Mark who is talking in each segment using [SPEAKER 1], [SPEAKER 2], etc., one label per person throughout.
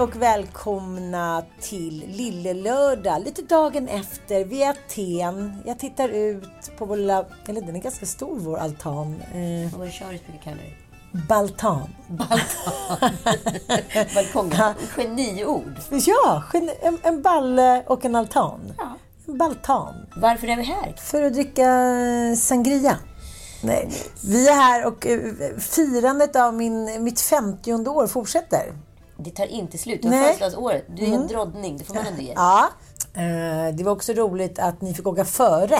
[SPEAKER 1] Och välkomna till Lille Lördag. Lite dagen efter, vid Aten. Jag tittar ut på vår lilla, eller den är ganska stor vår altan. Eh,
[SPEAKER 2] brukar kalla det?
[SPEAKER 1] baltan.
[SPEAKER 2] Balkong. Geniord.
[SPEAKER 1] Ja, en, en balle och en altan.
[SPEAKER 2] Ja.
[SPEAKER 1] En baltan.
[SPEAKER 2] Varför är vi här?
[SPEAKER 1] För att dricka sangria. Nej, vi är här och eh, firandet av min, mitt 50 år fortsätter.
[SPEAKER 2] Det tar inte slut. Du har födelsedagsåret. Du är en drottning. Det får man ändå ge.
[SPEAKER 1] Ja. Eh, Det var också roligt att ni fick åka före.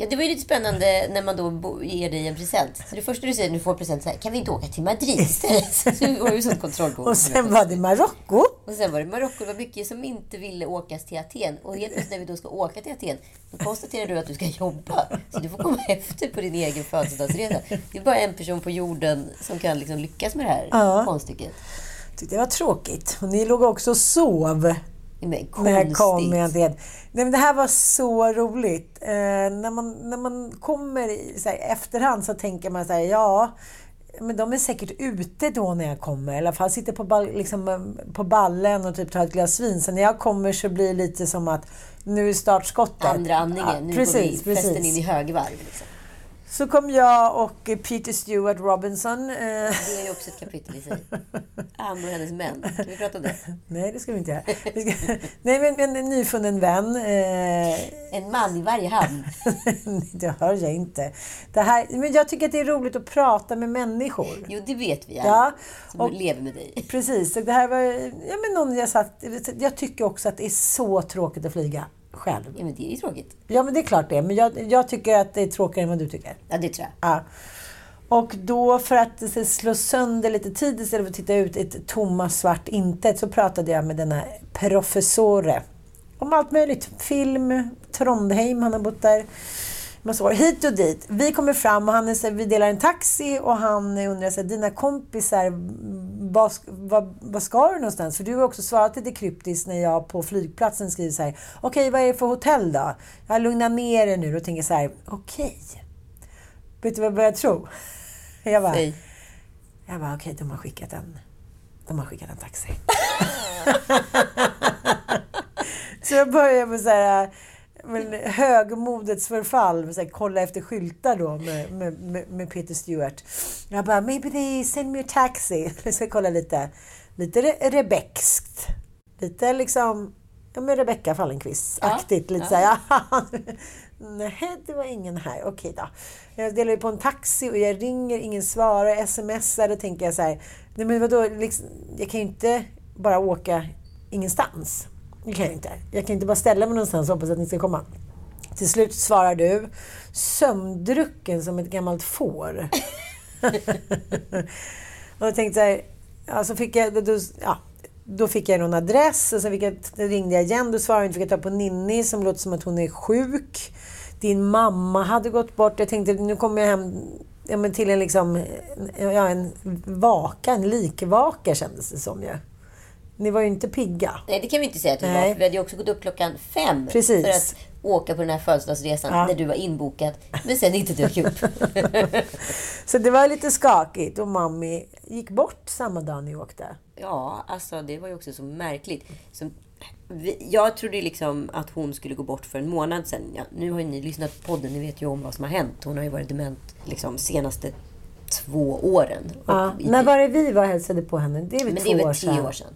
[SPEAKER 2] Ja, det var ju lite spännande när man då ger dig en present. Så det första du säger när du får present så här, kan vi inte åka till Madrid istället? Så det var ju sånt kontrollbehov.
[SPEAKER 1] Och sen var det Marocko.
[SPEAKER 2] Och sen var det Marocko. Det var mycket som inte ville åkas till Aten. Och helt plötsligt när vi då ska åka till Aten, då konstaterar du att du ska jobba. Så du får komma efter på din egen födelsedagsresa. Det är bara en person på jorden som kan liksom lyckas med det här
[SPEAKER 1] Ja.
[SPEAKER 2] konststycket.
[SPEAKER 1] Tyckte det var tråkigt. Och ni låg också och sov
[SPEAKER 2] Men
[SPEAKER 1] när jag kom det. Nej, men det här var så roligt. Eh, när, man, när man kommer i så här, efterhand så tänker man så här, ja, men de är säkert ute då när jag kommer. I alla fall sitter på, liksom, eh, på ballen och typ tar ett glas vin. Så när jag kommer så blir det lite som att nu är startskottet.
[SPEAKER 2] Andra andningen. nu
[SPEAKER 1] precis,
[SPEAKER 2] går vi festen
[SPEAKER 1] precis.
[SPEAKER 2] in i högvarv. Liksom.
[SPEAKER 1] Så kom jag och Peter Stewart Robinson. Eh,
[SPEAKER 2] Det är ju också ett kapitel i sig. Ann och hennes män. Kan vi prata om det?
[SPEAKER 1] nej, det ska vi inte göra. Vi ska, nej, men, men en nyfunnen vän. Eh,
[SPEAKER 2] En man i varje hamn.
[SPEAKER 1] det hör jag inte. Det här, men jag tycker att det är roligt att prata med människor.
[SPEAKER 2] Jo, det vet vi
[SPEAKER 1] Ja,
[SPEAKER 2] alla. Som
[SPEAKER 1] och-
[SPEAKER 2] lever med dig.
[SPEAKER 1] Precis. Det här var, ja, men någon jag, satt, jag tycker också att det är så tråkigt att flyga själv.
[SPEAKER 2] Ja, men det är ju tråkigt.
[SPEAKER 1] Ja, men det är klart det. Men jag, jag tycker att det är tråkigare än vad du tycker.
[SPEAKER 2] Ja, det tror jag.
[SPEAKER 1] Ja. Och då för att slå sönder lite tid istället för att titta ut ett tomma svart intet så pratade jag med denna professore om allt möjligt. Film, Trondheim, han har bott där massa år. Hit och dit. Vi kommer fram och han är, så, vi delar en taxi och han undrar så här, dina kompisar, vad, vad, vad ska du någonstans? För du har också svarat lite kryptiskt när jag på flygplatsen skriver så här, okej vad är det för hotell då? Jag lugnar ner er nu och tänker så här, okej. Vet du vad jag börjar tro? Jag bara,
[SPEAKER 2] Säg.
[SPEAKER 1] jag bara okej, de har skickat en, de har skickat en taxi. så jag börjar med så här, men högmodets förfall, så här, kolla efter skyltar då med, med, med, Peter Stewart. Jag bara, maybe they send me a taxi. Jag ska kolla lite, lite re rebeckskt. Lite liksom, ja men Rebecca Fallenkvist-aktigt. lite så här, ja. Nej, det var ingen här. Okej då. Jag delar ju på en taxi och jag ringer, ingen svarar, smsar. Då tänker jag så här, nej men vadå, liksom, jag kan ju inte bara åka ingenstans. Det kan jag inte. Jag kan inte bara ställa mig någonstans och hoppas att ni ska komma. Till slut svarar du, sömndrucken som ett gammalt får. och jag tänkte så här, ja, så fick jag, då, ja, då fick jag någon adress och sen fick jag, ringde jag igen. Då svarade jag inte, fick jag ta på Ninni som låter som att hon är sjuk. Din mamma hade gått bort. Jag tänkte nu kommer jag hem ja, men till en, liksom, ja, en vaka, en likvaka kändes det som ju. Ni var ju inte pigga.
[SPEAKER 2] Nej, det kan vi inte säga att vi
[SPEAKER 1] Nej.
[SPEAKER 2] var. För vi hade ju också gått upp klockan fem
[SPEAKER 1] Precis.
[SPEAKER 2] för att åka på den här födelsedagsresan
[SPEAKER 1] Ja.
[SPEAKER 2] när du var inbokad. Men sen inte dök upp.
[SPEAKER 1] Så det var lite skakigt och mammi gick bort samma dag ni åkte.
[SPEAKER 2] Ja, alltså det var ju också så märkligt. Så, vi, jag trodde liksom att hon skulle gå bort för en månad sedan. Ja, nu har ju ni lyssnat på podden, ni vet ju om vad som har hänt. Hon har ju varit dement liksom senaste två åren.
[SPEAKER 1] Ja. När var det vi var och hälsade på henne? Det är väl två
[SPEAKER 2] det är
[SPEAKER 1] år
[SPEAKER 2] väl
[SPEAKER 1] sedan?
[SPEAKER 2] tre år sedan.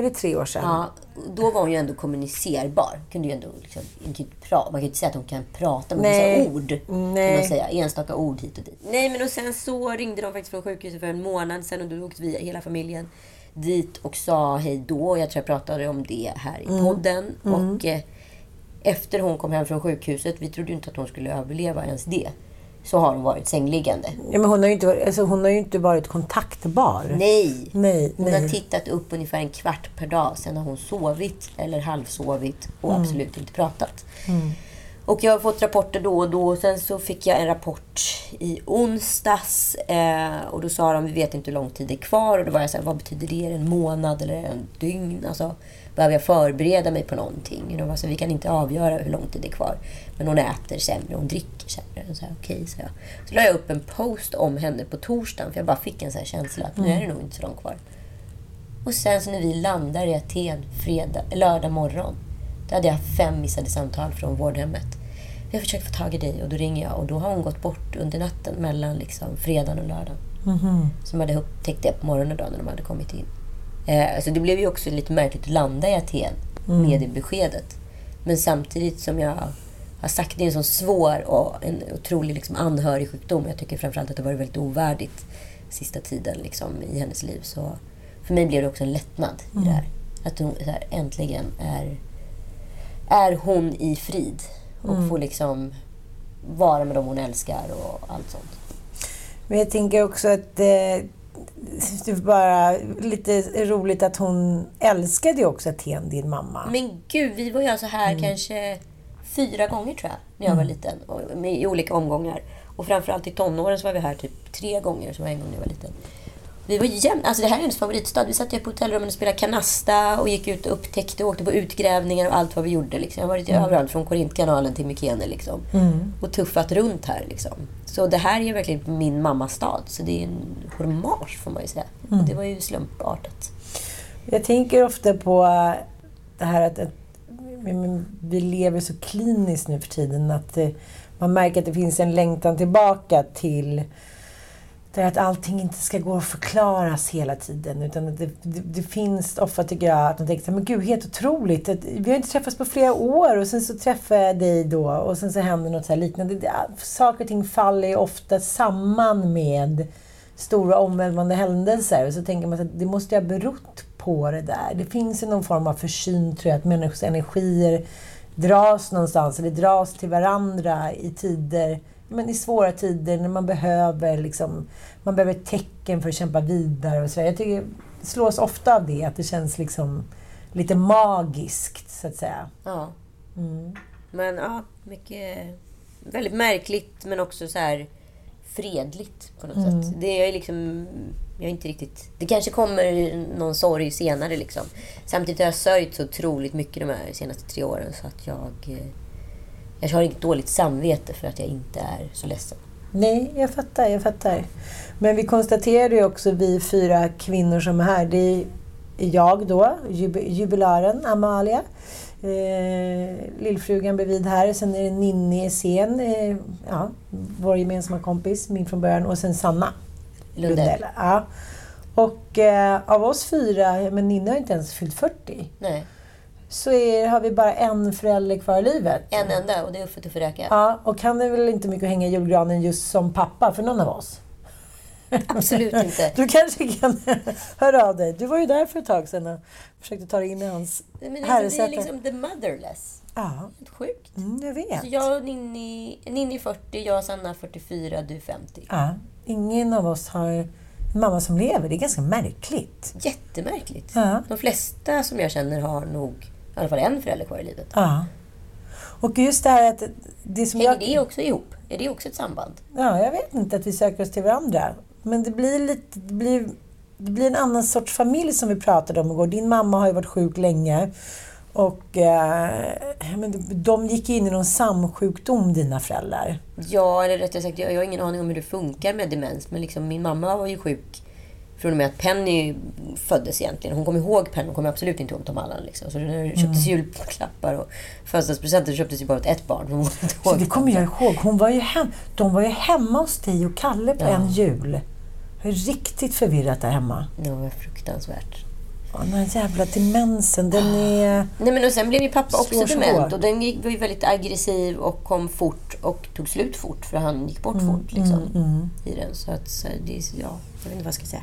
[SPEAKER 1] Är det tre år sedan?
[SPEAKER 2] Ja, då var hon ju ändå kommunicerbar. Kunde ju ändå liksom, hon man kan ju inte säga att hon kan prata med
[SPEAKER 1] Nej.
[SPEAKER 2] vissa ord.
[SPEAKER 1] Nej.
[SPEAKER 2] Kan man säga. Enstaka ord hit och dit. Nej, men och sen så ringde de faktiskt från sjukhuset för en månad sedan och då åkte vi hela familjen dit och sa hej då. Jag tror jag pratade om det här i podden. Och eh, efter hon kom hem från sjukhuset, vi trodde ju inte att hon skulle överleva ens det, så har hon varit sängliggande.
[SPEAKER 1] Ja, men hon, har ju inte, varit- alltså, hon har ju inte varit kontaktbar.
[SPEAKER 2] Nej!
[SPEAKER 1] Nej,
[SPEAKER 2] Hon
[SPEAKER 1] nej.
[SPEAKER 2] har tittat upp ungefär en kvart per dag. Sen har hon sovit eller halvsovit och
[SPEAKER 1] Mm.
[SPEAKER 2] absolut inte pratat. Och jag har fått rapporter då och då. Sen så fick jag en rapport i onsdags. Eh, och då sa de, vi vet inte hur lång tid det är kvar. Och då var jag så här, vad betyder det? En månad eller en dygn? Alltså, behöver jag förbereda mig på någonting? Och de var så här, vi kan inte avgöra hur lång tid det är kvar. Men hon äter sämre, hon dricker sämre. Och så här, okej, så jag. Så la jag upp en post om henne på torsdagen. För jag bara fick en här känsla att nu är det nog inte så långt kvar. Och sen så när vi landar i Aten fredag, lördag morgon. Då hade jag fem missade samtal från vårdhemmet. Jag har försökt få tag i dig och då ringer jag och då har hon gått bort under natten mellan liksom fredagen och lördagen. Så de hade upptäckt det på morgonen då när de hade kommit in. Eh, så det blev ju också lite märkligt att landa i Aten med det beskedet. Men samtidigt som jag har sagt, det är en så svår och en otrolig liksom anhörig sjukdom. Jag tycker framförallt att det har varit väldigt ovärdigt sista tiden liksom, i hennes liv. Så för mig blev det också en lättnad i det här. Att hon här, äntligen är, är hon i frid. Och får liksom vara med dem hon älskar och allt sånt.
[SPEAKER 1] Men jag tänker också att eh, det är bara lite roligt att hon älskade ju också Aten, din mamma.
[SPEAKER 2] Men gud, vi var ju alltså här kanske fyra gånger tror jag, när jag var liten. Och med, I olika omgångar. Och framförallt i tonåren så var vi här typ tre gånger, som var en gång när jag var liten. Vi var jämt, alltså det här är hennes favoritstad. Vi satt på hotellrummen och spelade kanasta och gick ut och upptäckte och åkte på utgrävningar och allt vad vi gjorde. Liksom. Jag har varit överallt, från Korintkanalen till Mykene. Liksom. Och tuffat runt här. Liksom. Så det här är verkligen min mammas stad. Så det är en hommage får man ju säga. Och det var ju slumpartat.
[SPEAKER 1] Jag tänker ofta på det här att, vi lever så kliniskt nu för tiden att eh, man märker att det finns en längtan tillbaka till det att allting inte ska gå att förklaras hela tiden. Utan det, det, det finns ofta, tycker jag, att man tänker så här, men gud, helt otroligt. Vi har inte träffats på flera år och sen så träffar jag dig då och sen så händer något så här liknande. Det, saker och ting faller ju ofta samman med stora omvälvande händelser. Och så tänker man att det måste ju ha berott på det där. Det finns ju någon form av försyn, tror jag, att människors energier dras någonstans, eller dras till varandra i tider, men i svåra tider när man behöver, liksom, man behöver tecken för att kämpa vidare. Och så. Jag tycker slås ofta av det, att det känns liksom lite magiskt, så att säga.
[SPEAKER 2] Ja. Men ja, mycket... Väldigt märkligt men också så här fredligt på något sätt. Det är liksom... Jag är inte riktigt... Det kanske kommer någon sorg senare liksom. Samtidigt har jag sörjt så otroligt mycket de här senaste tre åren så att jag... eh, Jag har inget dåligt samvete för att jag inte är så ledsen.
[SPEAKER 1] Nej, jag fattar, jag fattar. Men vi konstaterade ju också, vi fyra kvinnor som är här, det är jag då, jub- jubilaren Amalia, eh, lillfrugan bredvid här, sen är det Ninni Essén, eh, ja, vår gemensamma kompis, min från början, och sen Sanna
[SPEAKER 2] Lundell.
[SPEAKER 1] Ja. Och eh, av oss fyra, men Ninni har inte ens fyllt 40,
[SPEAKER 2] Nej,
[SPEAKER 1] så är, har vi bara en förälder kvar i livet.
[SPEAKER 2] en enda och det är Uffe Tuffe Räka.
[SPEAKER 1] Ja, och han är väl inte mycket att hänga i julgranen just som pappa för någon av oss.
[SPEAKER 2] Absolut inte.
[SPEAKER 1] Du kanske kan höra av dig. Du var ju där för ett tag sedan och försökte ta dig in i hans
[SPEAKER 2] Men liksom, det är
[SPEAKER 1] herresäte.
[SPEAKER 2] liksom the motherless.
[SPEAKER 1] Ja,
[SPEAKER 2] Helt sjukt.
[SPEAKER 1] mm, jag vet.
[SPEAKER 2] Så jag och Ninni, Ninni 40, jag och Sanna 44, du 50.
[SPEAKER 1] Ja, ingen av oss har en mamma som lever. Det är ganska märkligt.
[SPEAKER 2] Jättemärkligt.
[SPEAKER 1] Ja.
[SPEAKER 2] De flesta som jag känner har nog i alla fall en förälder kvar i livet.
[SPEAKER 1] Ja. Och just det här att det som
[SPEAKER 2] Hänger
[SPEAKER 1] jag...
[SPEAKER 2] det också ihop? Är det också ett samband?
[SPEAKER 1] Ja, jag vet inte att vi söker oss till varandra. Men det blir lite... Det blir, det blir en annan sorts familj som vi pratade om igår. Din mamma har ju varit sjuk länge. Och eh, men de gick in i någon samsjukdom, dina föräldrar.
[SPEAKER 2] Ja, eller rättare sagt, jag, jag har ingen aning om hur det funkar med demens. Men liksom, min mamma var ju sjuk från och med att Penny föddes egentligen. Hon kom ihåg Penny, hon kommer absolut inte ihåg Tom Allan. Liksom. Så det köptes
[SPEAKER 1] Mm.
[SPEAKER 2] julklappar och födelsedagspresenter köptes ju bara åt ett barn. Hon inte
[SPEAKER 1] Så
[SPEAKER 2] ihåg
[SPEAKER 1] det kommer jag ihåg. Hon var ju hem, de var ju hemma hos dig och Kalle på en jul. Det var riktigt förvirrat där hemma.
[SPEAKER 2] Det var fruktansvärt.
[SPEAKER 1] Ja, Den här jävla demensen, den är...
[SPEAKER 2] Nej, men och sen blev ju pappa också dement. Och den gick, var ju väldigt aggressiv och kom fort och tog slut fort. För han gick bort
[SPEAKER 1] Mm,
[SPEAKER 2] fort liksom, i den. Så att, så det, ja, jag vet inte vad jag ska säga.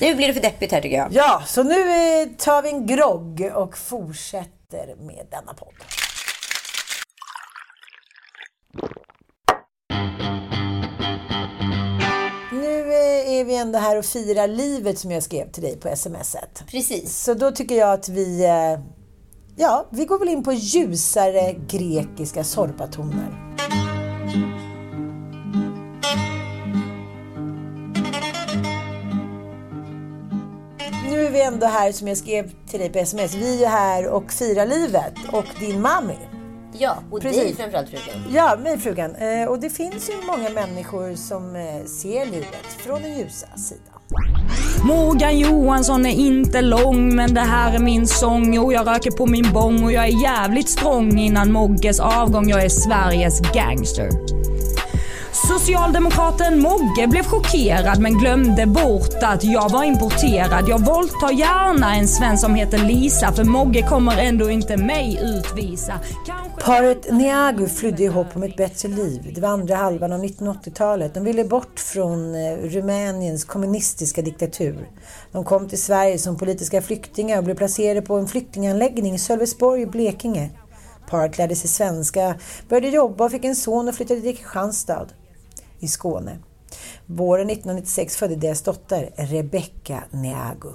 [SPEAKER 2] Nu blir det för deppigt här tycker jag.
[SPEAKER 1] Ja, så nu eh, tar vi en grogg och fortsätter med denna podd. Nu eh, är vi ändå här och firar livet som jag skrev till dig på smset.
[SPEAKER 2] Precis.
[SPEAKER 1] Så då tycker jag att vi... eh, Ja, vi går väl in på ljusare grekiska sorpatoner. Nu är vi ändå här som jag skrev till dig på sms. Vi är här och firar livet och din mami.
[SPEAKER 2] Ja, och
[SPEAKER 1] Precis.
[SPEAKER 2] dig framförallt frugan.
[SPEAKER 1] Ja, mig frugan. Eh, Och det finns ju många människor som eh, ser livet från den ljusa sidan.
[SPEAKER 3] Morgan Johansson är inte lång men det här är min sång och jag röker på min bong och jag är jävligt strong innan Mogges avgång. Jag är Sveriges gangster. Socialdemokraten Mogge blev chockerad men glömde bort att jag var importerad. Jag våldtar gärna en svensk som heter Lisa för Mogge kommer ändå inte mig utvisa. Kanske...
[SPEAKER 1] Paret Niagu flydde i hopp om ett bättre liv. Det var andra halvan av 1980-talet. De ville bort från eh, Rumäniens kommunistiska diktatur. De kom till Sverige som politiska flyktingar och blev placerade på en flyktinganläggning i Sölvesborg i Blekinge. Paret lärde sig svenska, började jobba och fick en son och flyttade till Kristianstad i Skåne. Våren 1996 födde deras dotter Rebecca Neagu.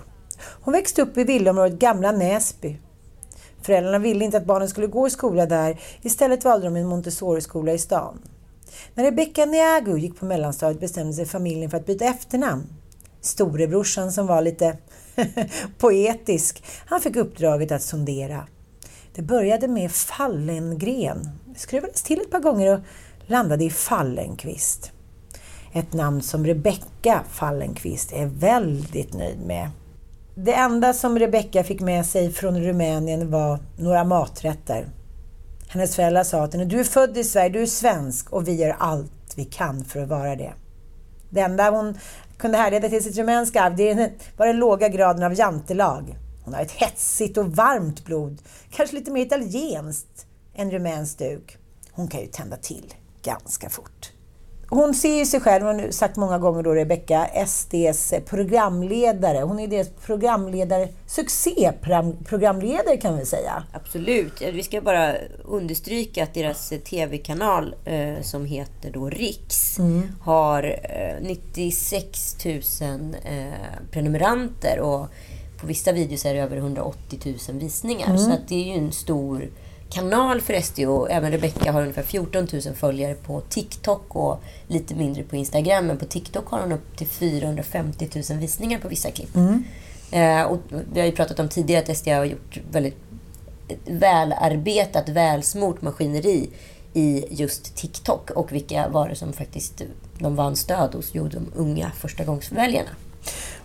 [SPEAKER 1] Hon växte upp i villaområdet Gamla Näsby. Föräldrarna ville inte att barnen skulle gå i skola där. Istället valde de en Montessori-skola i stan. När Rebecca Neagu gick på mellanstadiet bestämde sig familjen för att byta efternamn. Storebrorsan som var lite poetisk, han fick uppdraget att sondera. Det började med Fallengren. Det skruvades till ett par gånger och landade i Fallenkvist. Ett namn som Rebecka Fallenkvist är väldigt nöjd med. Det enda som Rebecka fick med sig från Rumänien var några maträtter. Hennes föräldrar sa till henne, du är född i Sverige, du är svensk och vi gör allt vi kan för att vara det. Det enda hon kunde härleda till sitt rumänska arv det var den låga graden av jantelag. Hon har ett hetsigt och varmt blod, kanske lite mer italienskt än rumänskt duk. Hon kan ju tända till ganska fort. Hon ser ju sig själv, hon har sagt många gånger då Rebecca, SDs programledare. Hon är deras programledare, succéprogramledare kan vi säga.
[SPEAKER 2] Absolut. Vi ska bara understryka att deras eh, tv-kanal eh, som heter då Riks har eh, 96 000 eh, prenumeranter och på vissa videos är det över 180 000 visningar. Så att det är ju en stor kanal för SD och även Rebecca har ungefär 14 000 följare på TikTok och lite mindre på Instagram. Men på TikTok har hon upp till 450 000 visningar på vissa klipp. Eh, och vi har ju pratat om tidigare att SD har gjort väldigt välarbetat, välsmort maskineri i just TikTok och vilka var det som faktiskt de vann stöd hos? Jo, de unga förstagångsväljarna.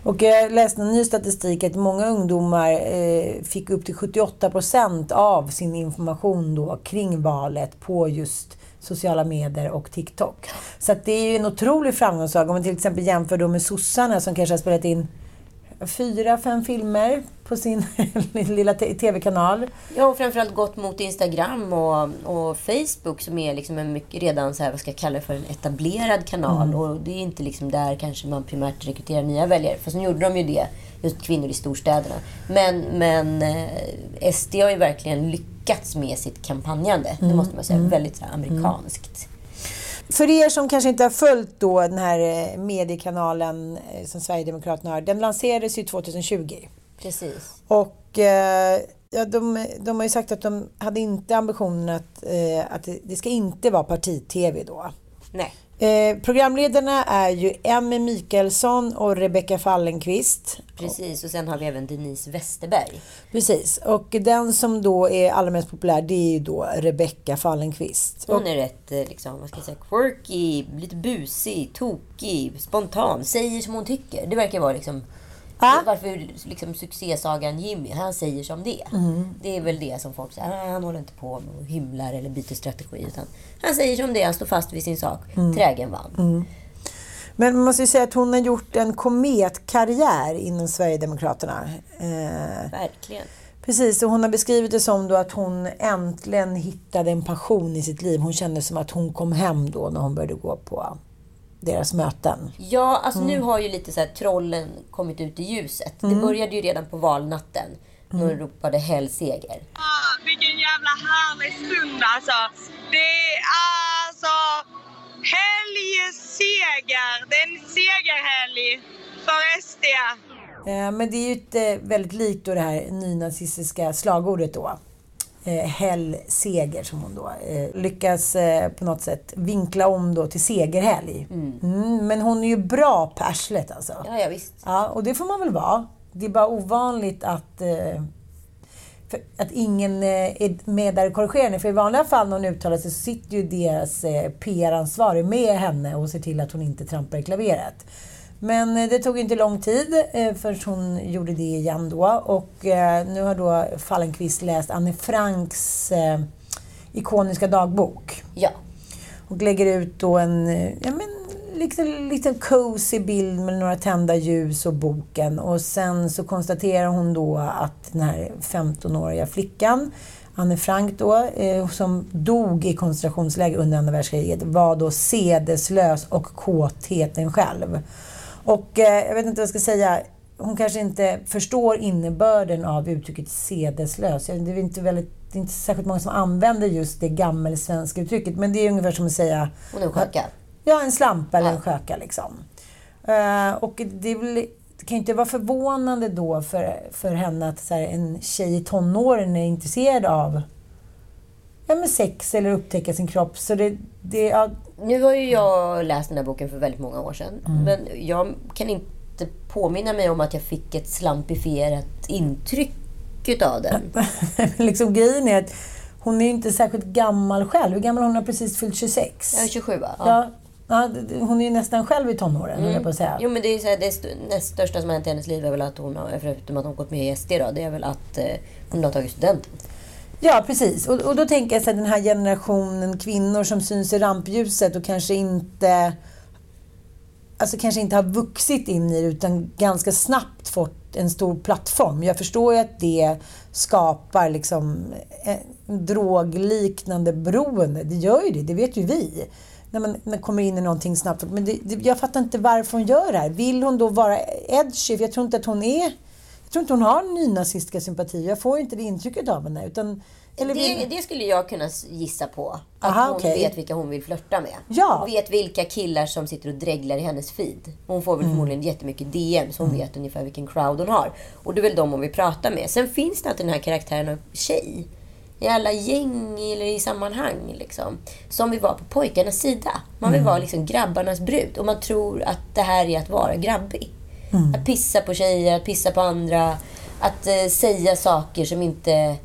[SPEAKER 1] Och jag läste en ny statistik att många ungdomar eh, fick upp till 78 procent av sin information då kring valet på just sociala medier och TikTok. Så att det är ju en otrolig framgångssaga. Om man till exempel jämför då med sossarna som kanske har spelat in fyra, fem filmer på sin lilla tv-kanal.
[SPEAKER 2] Ja, och framförallt gått mot Instagram och, och Facebook som är liksom en mycket, redan så här, vad ska jag kalla det för, en etablerad kanal. Och det är inte liksom där kanske man primärt rekryterar nya väljare. Fast nu gjorde de ju det, just kvinnor i storstäderna. Men, men eh, SD har ju verkligen lyckats med sitt kampanjande. Det måste man säga. Väldigt så här, amerikanskt.
[SPEAKER 1] För er som kanske inte har följt då den här eh, mediekanalen eh, som Sverigedemokraterna har. Den lanserades ju 2020.
[SPEAKER 2] Precis.
[SPEAKER 1] Och eh, ja, de, de har ju sagt att de hade inte ambitionen att, eh, att det, det ska inte vara parti-tv då.
[SPEAKER 2] Nej.
[SPEAKER 1] Eh, programledarna är ju Emmy Mikaelsson och Rebecka Fallenkvist.
[SPEAKER 2] Precis, och sen har vi även Denise Westerberg.
[SPEAKER 1] Precis, och den som då är allra mest populär det är ju då Rebecka Fallenkvist.
[SPEAKER 2] Hon är rätt, eh, liksom, vad ska jag säga, quirky, lite busig, tokig, spontan. Säger som hon tycker. Det verkar vara liksom...
[SPEAKER 1] Ja.
[SPEAKER 2] Varför liksom succésagan Jimmy, han säger som det. Det är väl det som folk säger. "Ah, Han håller inte på med och hymlar eller byter strategi. Utan han säger som det, han står fast vid sin sak. Trägen vann.
[SPEAKER 1] Men man måste ju säga att hon har gjort en kometkarriär inom Sverigedemokraterna. Eh,
[SPEAKER 2] Verkligen.
[SPEAKER 1] Precis, och hon har beskrivit det som då att hon äntligen hittade en passion i sitt liv. Hon kände som att hon kom hem då när hon började gå på deras möten.
[SPEAKER 2] Ja, alltså nu har ju lite så här trollen kommit ut i ljuset. Det började ju redan på valnatten. När de ropade hell seger.
[SPEAKER 4] Ah, vilken jävla härlig stund alltså. Det är alltså helgseger. Det är en segerhelg för SD.
[SPEAKER 1] Eh, Men det är ju ett eh, väldigt likt då det här nynazistiska slagordet då. Eh, Hell seger som hon då eh, lyckas eh, på något sätt vinkla om då till segerhelg. Mm, men hon är ju bra på arslet alltså.
[SPEAKER 2] Ja, ja visst.
[SPEAKER 1] Ja, och det får man väl vara. Det är bara ovanligt att, eh, att ingen eh, är med där och korrigerar henne. För i vanliga fall när hon uttalar sig så sitter ju deras eh, PR-ansvarig med henne och ser till att hon inte trampar i klaveret. Men eh, det tog inte lång tid eh, förrän hon gjorde det igen då. Och eh, nu har då Fallenkvist läst Anne Franks ikoniska dagbok
[SPEAKER 2] Ja.
[SPEAKER 1] och lägger ut då en ja, men, liten, liten cozy bild med några tända ljus och boken. Och sen så konstaterar hon då att den här 15-åriga flickan, Anne Frank då, eh, som dog i koncentrationsläger under andra världskriget, var då sedeslös och kåtheten själv. Och eh, jag vet inte vad jag ska säga. Hon kanske inte förstår innebörden av uttrycket sedeslös. Det är inte, väldigt, det är inte särskilt många som använder just det gammelsvenska uttrycket. Men det är ungefär som att säga
[SPEAKER 2] Hon är sköka.
[SPEAKER 1] Ja, en slampa eller en sköka liksom. Eh, och det, väl, det kan ju inte vara förvånande då för, för henne att här, en tjej i tonåren är intresserad av ja, men sex eller upptäcka sin kropp. Så det, det, ja,
[SPEAKER 2] Nu har ju jag läst den här boken för väldigt många år sedan.
[SPEAKER 1] Mm.
[SPEAKER 2] Men jag kan inte påminna mig om att jag fick ett slampifierat intryck utav den.
[SPEAKER 1] liksom grejen är att hon är ju inte särskilt gammal själv. Hur gammal hon har precis fyllt 26.
[SPEAKER 2] Jag är 27 va?
[SPEAKER 1] Ja. Ja, hon är ju nästan själv i tonåren, höll jag på att säga.
[SPEAKER 2] Jo men det är så här, det st- näst största som har hänt i hennes liv är väl att hon har, förutom att hon gått med i SD då, det är väl att eh, hon har tagit studenten.
[SPEAKER 1] Ja, precis. Och, och då tänker jag så här, den här generationen kvinnor som syns i rampljuset och kanske inte alltså kanske inte har vuxit in i det utan ganska snabbt fått en stor plattform. Jag förstår ju att det skapar liksom en drogliknande beroende. Det gör ju det, det vet ju vi. När man, när man kommer in i någonting snabbt. Men det, det, jag fattar inte varför hon gör det här. Vill hon då vara edgy? För jag tror inte att hon är... Tror inte hon har nynazistiska sympatier. Jag får inte det intrycket av henne. Utan, eller vill,
[SPEAKER 2] Det, det skulle jag kunna gissa på. Att
[SPEAKER 1] Aha,
[SPEAKER 2] hon
[SPEAKER 1] okej.
[SPEAKER 2] vet vilka hon vill flörta med.
[SPEAKER 1] Ja.
[SPEAKER 2] Hon vet vilka killar som sitter och dreglar i hennes feed. Hon får
[SPEAKER 1] Mm.
[SPEAKER 2] väl förmodligen jättemycket DM, så hon vet ungefär vilken crowd hon har. Och det är väl de hon vill prata med. Sen finns det alltid den här karaktären av tjej. I alla gäng eller i sammanhang. Liksom, som vill vara på pojkarnas sida. Man
[SPEAKER 1] Mm.
[SPEAKER 2] vill vara liksom grabbarnas brud. Och man tror att det här är att vara grabbig.
[SPEAKER 1] Mm.
[SPEAKER 2] Att pissa på tjejer, att pissa på andra. Att eh, säga saker som inte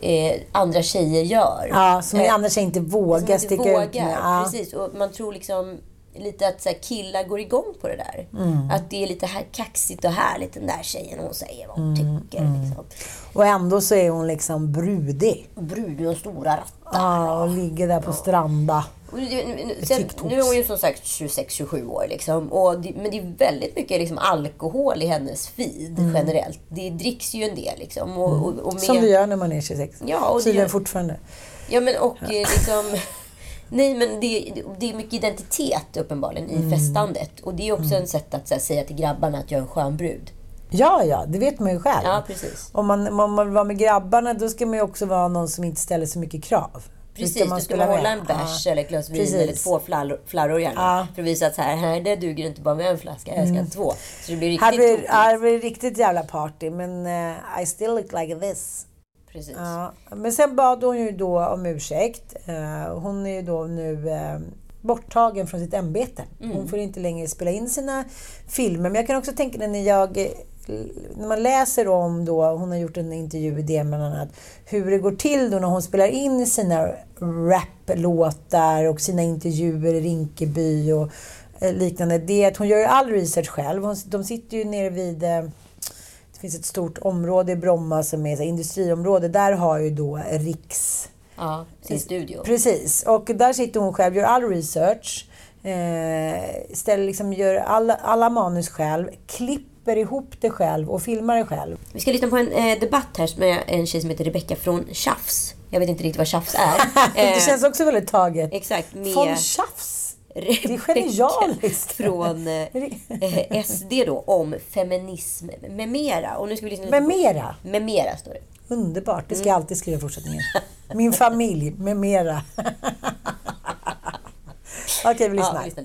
[SPEAKER 2] eh, andra tjejer gör.
[SPEAKER 1] Ja, som
[SPEAKER 2] Eh,
[SPEAKER 1] andra tjejer inte
[SPEAKER 2] som
[SPEAKER 1] vågar
[SPEAKER 2] inte
[SPEAKER 1] sticka
[SPEAKER 2] vågar.
[SPEAKER 1] ut med. Ja.
[SPEAKER 2] Precis. Och man tror liksom lite att så här, killar går igång på det där.
[SPEAKER 1] Mm.
[SPEAKER 2] Att det är lite här kaxigt och härligt den där tjejen. Hon säger vad hon
[SPEAKER 1] Mm,
[SPEAKER 2] tycker. Liksom.
[SPEAKER 1] Och ändå så är hon liksom brudig.
[SPEAKER 2] Bruden och stora rattar.
[SPEAKER 1] Ja, och ligger där på stranda.
[SPEAKER 2] Sen, nu är hon ju som sagt 26-27 år. Liksom, och det, men det är väldigt mycket liksom, alkohol i hennes feed generellt. Det dricks ju en del. Liksom, och, och, och med,
[SPEAKER 1] Som det gör när man är 26.
[SPEAKER 2] Ja, och det
[SPEAKER 1] Tydligen
[SPEAKER 2] gör-
[SPEAKER 1] fortfarande.
[SPEAKER 2] Ja, men och eh, liksom... Nej, men det, det är mycket identitet uppenbarligen i festandet. Och det är också en sätt att här, säga till grabbarna att jag är en skön brud.
[SPEAKER 1] Ja, ja, det vet man ju själv.
[SPEAKER 2] Ja, precis.
[SPEAKER 1] Om man, om man vill vara med grabbarna, då ska man ju också vara någon som inte ställer så mycket krav.
[SPEAKER 2] Precis,
[SPEAKER 1] Utan
[SPEAKER 2] du
[SPEAKER 1] spelar
[SPEAKER 2] hålla
[SPEAKER 1] med.
[SPEAKER 2] en bärs
[SPEAKER 1] Ja.
[SPEAKER 2] eller ett glas vin
[SPEAKER 1] Precis.
[SPEAKER 2] eller två flarror, flarror gärna.
[SPEAKER 1] Ja.
[SPEAKER 2] För att visa att så här, här, det duger inte bara med en flaska, jag ska ha två. Så det blir
[SPEAKER 1] Här
[SPEAKER 2] riktigt
[SPEAKER 1] blir, här blir det riktigt jävla party, men eh, I still look like this.
[SPEAKER 2] Precis.
[SPEAKER 1] Ja. Men sen bad hon ju då om ursäkt. Eh, hon är ju då nu eh, borttagen från sitt ämbete.
[SPEAKER 2] Mm.
[SPEAKER 1] Hon får inte längre spela in sina filmer. Men jag kan också tänka när jag när man läser om då, hon har gjort en intervju i det bland annat, hur det går till då när hon spelar in sina raplåtar och sina intervjuer i Rinkeby och eh, liknande. Det är att hon gör all research själv. Hon, de sitter ju nere vid eh, det finns ett stort område i Bromma som är så industriområde. Där har ju då Riks
[SPEAKER 2] Ja, sin studio.
[SPEAKER 1] Precis, och där sitter hon själv, gör all research, eh, ställer liksom, gör alla, alla manus själv, klipper ihop det själv och filmar det själv.
[SPEAKER 2] Vi ska lyssna på en eh, debatt här med en tjej som heter Rebecca från Tjafs. Jag vet inte riktigt vad Tjafs är.
[SPEAKER 1] det
[SPEAKER 2] Eh,
[SPEAKER 1] känns också väldigt taget.
[SPEAKER 2] Exakt. Med
[SPEAKER 1] Von Tjafs.
[SPEAKER 2] Rebecca
[SPEAKER 1] Det är genialiskt.
[SPEAKER 2] Från eh, eh, SD då, om feminism med mera. Och nu ska vi lyssna
[SPEAKER 1] Med mera.
[SPEAKER 2] Med mera står det.
[SPEAKER 1] Underbart, det ska jag alltid skriva i fortsättningen. Min familj, med mera. Okej, vi
[SPEAKER 2] Ja,
[SPEAKER 1] lyssnar.
[SPEAKER 2] vi lyssnar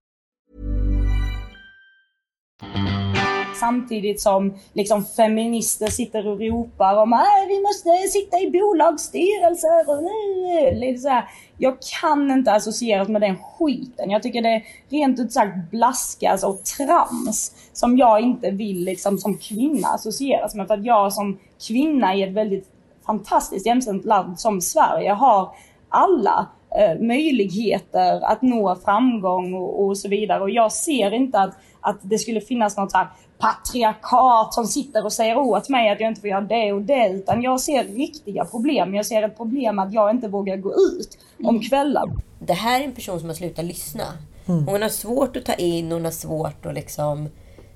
[SPEAKER 3] Samtidigt som liksom feminister sitter och ropar om att vi måste sitta i bolagsstyrelser och nu. Så här. Jag kan inte associeras med den skiten. Jag tycker det är rent ut sagt blaskas och trams som jag inte vill liksom som kvinna associeras med. För att jag som kvinna i ett väldigt fantastiskt jämställt land som Sverige har alla eh, möjligheter att nå framgång och, och så vidare. Och jag ser inte att, att det skulle finnas något här patriarkat som sitter och säger åt mig att jag inte får göra det och det. Utan jag ser riktiga problem. Jag ser ett problem att jag inte vågar gå ut om kvällar.
[SPEAKER 2] Det här är en person som har slutat lyssna. Hon har svårt att ta in, hon har svårt att liksom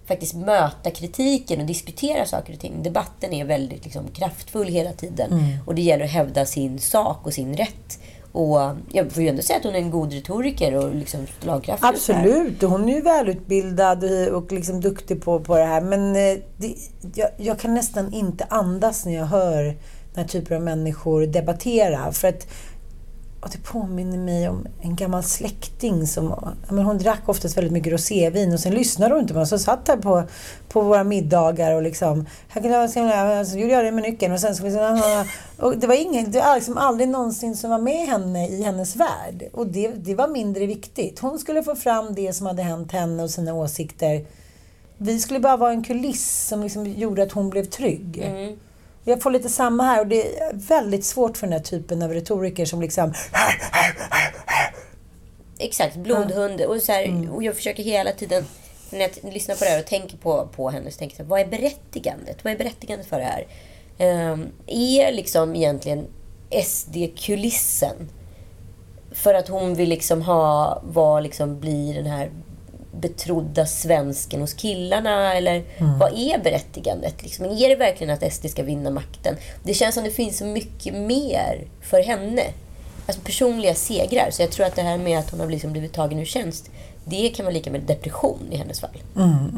[SPEAKER 2] faktiskt möta kritiken och diskutera saker och ting. Debatten är väldigt liksom, kraftfull hela tiden. Och det gäller att hävda sin sak och sin rätt. Och jag får ju ändå säga att hon är en god retoriker och liksom slagkraftig.
[SPEAKER 1] Absolut, och hon är ju välutbildad och liksom duktig på, på det här. Men eh, det, jag, jag kan nästan inte andas när jag hör den här typen av människor debattera. För att och det påminner mig om en gammal släkting som men hon drack oftast väldigt mycket rosévin och sen lyssnade hon inte på oss. Så satt här på, på våra middagar och liksom... Här kan jag, så, gjorde jag det med nyckeln och sen så... liksom, Och det var, ingen, det var liksom aldrig någonsin som var med henne i hennes värld. Och det, det var mindre viktigt. Hon skulle få fram det som hade hänt henne och sina åsikter. Vi skulle bara vara en kuliss som liksom gjorde att hon blev trygg. Mm. Jag får lite samma här och det är väldigt svårt för den här typen av retoriker som liksom...
[SPEAKER 2] Exakt, blodhund. Och, så här,
[SPEAKER 1] Mm.
[SPEAKER 2] och jag försöker hela tiden, när jag lyssnar på det här och tänker på, på henne, så tänker jag, vad är berättigandet? Vad är berättigandet för det här? Um, är liksom egentligen SD-kulissen för att hon vill liksom ha, vad liksom blir den här betrodda svensken hos killarna? Eller vad är berättigandet? Liksom? Är det verkligen att SD ska vinna makten? Det känns som det finns så mycket mer för henne. Alltså personliga segrar. Så jag tror att det här med att hon har liksom blivit tagen ur tjänst, det kan vara lika med depression i hennes fall.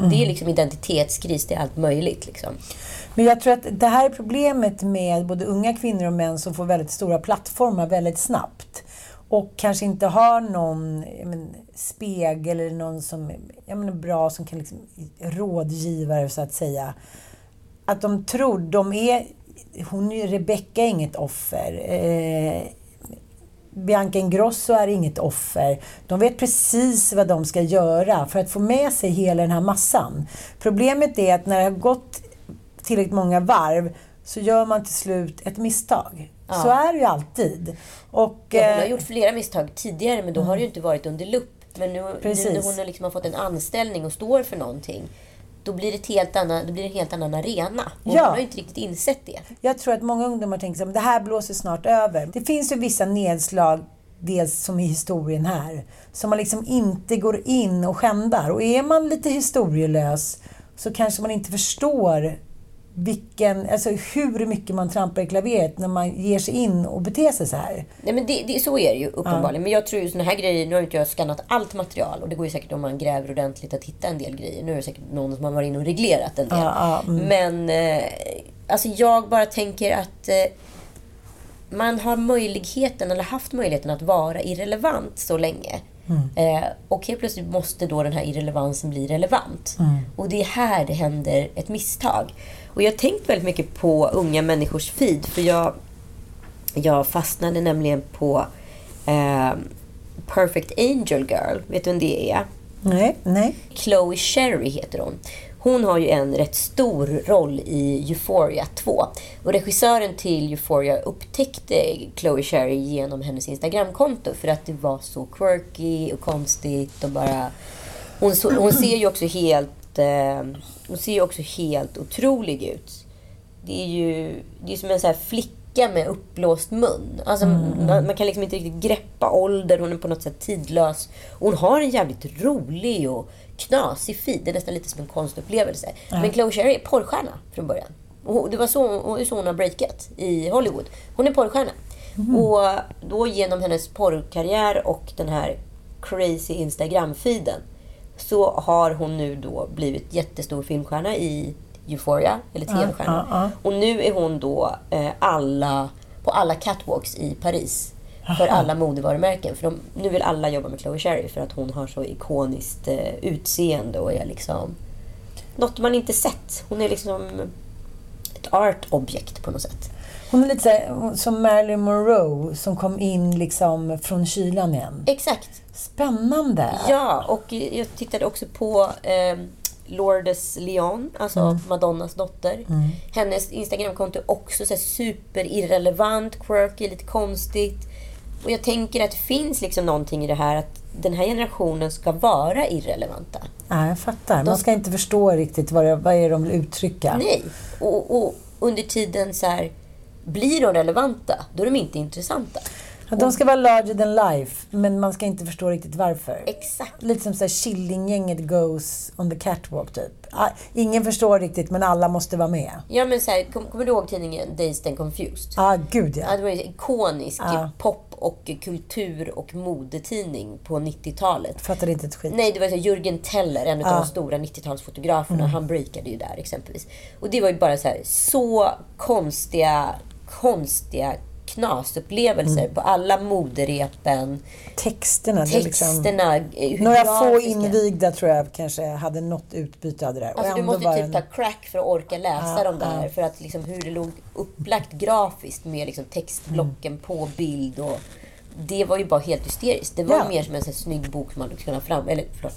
[SPEAKER 2] Det är liksom identitetskris, det är allt möjligt. Liksom.
[SPEAKER 1] Men jag tror att det här är problemet med både unga kvinnor och män som får väldigt stora plattformar väldigt snabbt. Och kanske inte har någon men, spegel eller någon som men, är bra som kan liksom, rådgivare så att säga. Att de tror, de är, hon är Rebecka är inget offer. Eh, Bianca Ingrosso är inget offer. De vet precis vad de ska göra för att få med sig hela den här massan. Problemet är att när det har gått tillräckligt många varv så gör man till slut ett misstag. Så är det ju alltid. Och,
[SPEAKER 2] Ja, hon har
[SPEAKER 1] eh,
[SPEAKER 2] gjort flera misstag tidigare, men då har det ju inte varit under lupp. Men nu, nu när hon har liksom har fått en anställning och står för någonting, då blir det, ett helt annan, det blir en helt annan arena. Och
[SPEAKER 1] Ja.
[SPEAKER 2] hon har ju inte riktigt insett det.
[SPEAKER 1] Jag tror att många ungdomar tänker att det här blåser snart över. Det finns ju vissa nedslag, dels som i historien här, som man liksom inte går in och skändar. Och är man lite historielös så kanske man inte förstår vilken, alltså hur mycket man trampar i klaveret när man ger sig in och beter sig så här.
[SPEAKER 2] Nej, men det, det, så är det ju uppenbarligen. Men jag tror ju såna här grejer, nu har inte jag skannat allt material och det går ju säkert om man gräver ordentligt att hitta en del grejer. Nu är det säkert någon som har varit inne och reglerat en del.
[SPEAKER 1] Ja, ja, mm.
[SPEAKER 2] Men eh, alltså jag bara tänker att eh, man har möjligheten, eller haft möjligheten att vara irrelevant så länge. Eh, och helt plötsligt måste då den här irrelevansen bli relevant. Och det är här det händer ett misstag. Och jag har tänkt väldigt mycket på unga människors feed. För jag, jag fastnade nämligen på eh, Perfect Angel Girl. Vet du vem det är?
[SPEAKER 1] Nej, nej.
[SPEAKER 2] Chloe Sherry heter hon. Hon har ju en rätt stor roll i Euphoria 2. Och regissören till Euphoria upptäckte Chloe Sherry genom hennes Instagramkonto för att det var så quirky och konstigt och bara... Hon, så, hon ser ju också helt... Eh, hon ser ju också helt otrolig ut. Det är ju det är som en så flicka med uppblåst mun. Alltså, man, man kan liksom inte riktigt greppa ålder. Hon är på något sätt tidlös. Och hon har en jävligt rolig och knasig feed. Det är nästan lite som en konstupplevelse. Men Chloe Sherry är porrstjärna från början. Och det var så, så hon har breakat i Hollywood. Hon är porrstjärna. Och då genom hennes porrkarriär och den här crazy Instagram-feeden så har hon nu då blivit jättestor filmstjärna i Euphoria, eller TV-stjärna.
[SPEAKER 1] ja, ja.
[SPEAKER 2] Och nu är hon då eh, alla, på alla catwalks i Paris. För alla modevarumärken. För de, nu vill alla jobba med Chloe Sherry för att hon har så ikoniskt eh, utseende och är liksom något man inte sett. Hon är liksom ett art-objekt på något sätt.
[SPEAKER 1] Hon är lite som Marilyn Monroe som kom in liksom från kylan igen.
[SPEAKER 2] Exakt.
[SPEAKER 1] Spännande!
[SPEAKER 2] Ja, och jag tittade också på eh, Lourdes Leon, alltså Madonnas dotter. Hennes Instagramkonto är också så superirrelevant, quirky, lite konstigt. Och jag tänker att det finns liksom någonting i det här att den här generationen ska vara irrelevanta.
[SPEAKER 1] Ja, jag fattar. Man ska inte förstå riktigt vad, det, vad är de vill uttrycka.
[SPEAKER 2] Nej. Och, och under tiden så här, blir de relevanta, då är de inte intressanta.
[SPEAKER 1] Ja, De ska vara larger than life, men man ska inte förstå riktigt varför.
[SPEAKER 2] Exakt.
[SPEAKER 1] Lite som Killinggänget goes on the catwalk, typ. Ah, Ingen förstår riktigt, men alla måste vara med.
[SPEAKER 2] Ja, men så här, kom, kommer du ihåg tidningen Dazed and Confused?
[SPEAKER 1] Ja, ah, gud
[SPEAKER 2] Ja,
[SPEAKER 1] ja.
[SPEAKER 2] det var en ikonisk
[SPEAKER 1] Ja.
[SPEAKER 2] pop och kultur och modetidning på 90-talet.
[SPEAKER 1] Fattar inte ett skit.
[SPEAKER 2] Nej, det var så här, Jürgen Teller, en av de stora 90-talsfotograferna. Han breakade ju där exempelvis. Och det var ju bara så här, så konstiga, konstiga knasupplevelser på alla moderepen.
[SPEAKER 1] Texterna. liksom...
[SPEAKER 2] Texterna, eh,
[SPEAKER 1] Några få invigda tror jag kanske hade något utbyte av det där.
[SPEAKER 2] Alltså du måste typ ta crack för att orka läsa
[SPEAKER 1] Ja,
[SPEAKER 2] dem där.
[SPEAKER 1] ja.
[SPEAKER 2] För att liksom hur det låg upplagt grafiskt med liksom textblocken
[SPEAKER 1] Mm.
[SPEAKER 2] på bild. Och det var ju bara helt hysteriskt. Det var
[SPEAKER 1] Ja.
[SPEAKER 2] mer som en sån snygg bok som man skulle ha fram... Eller förlåt.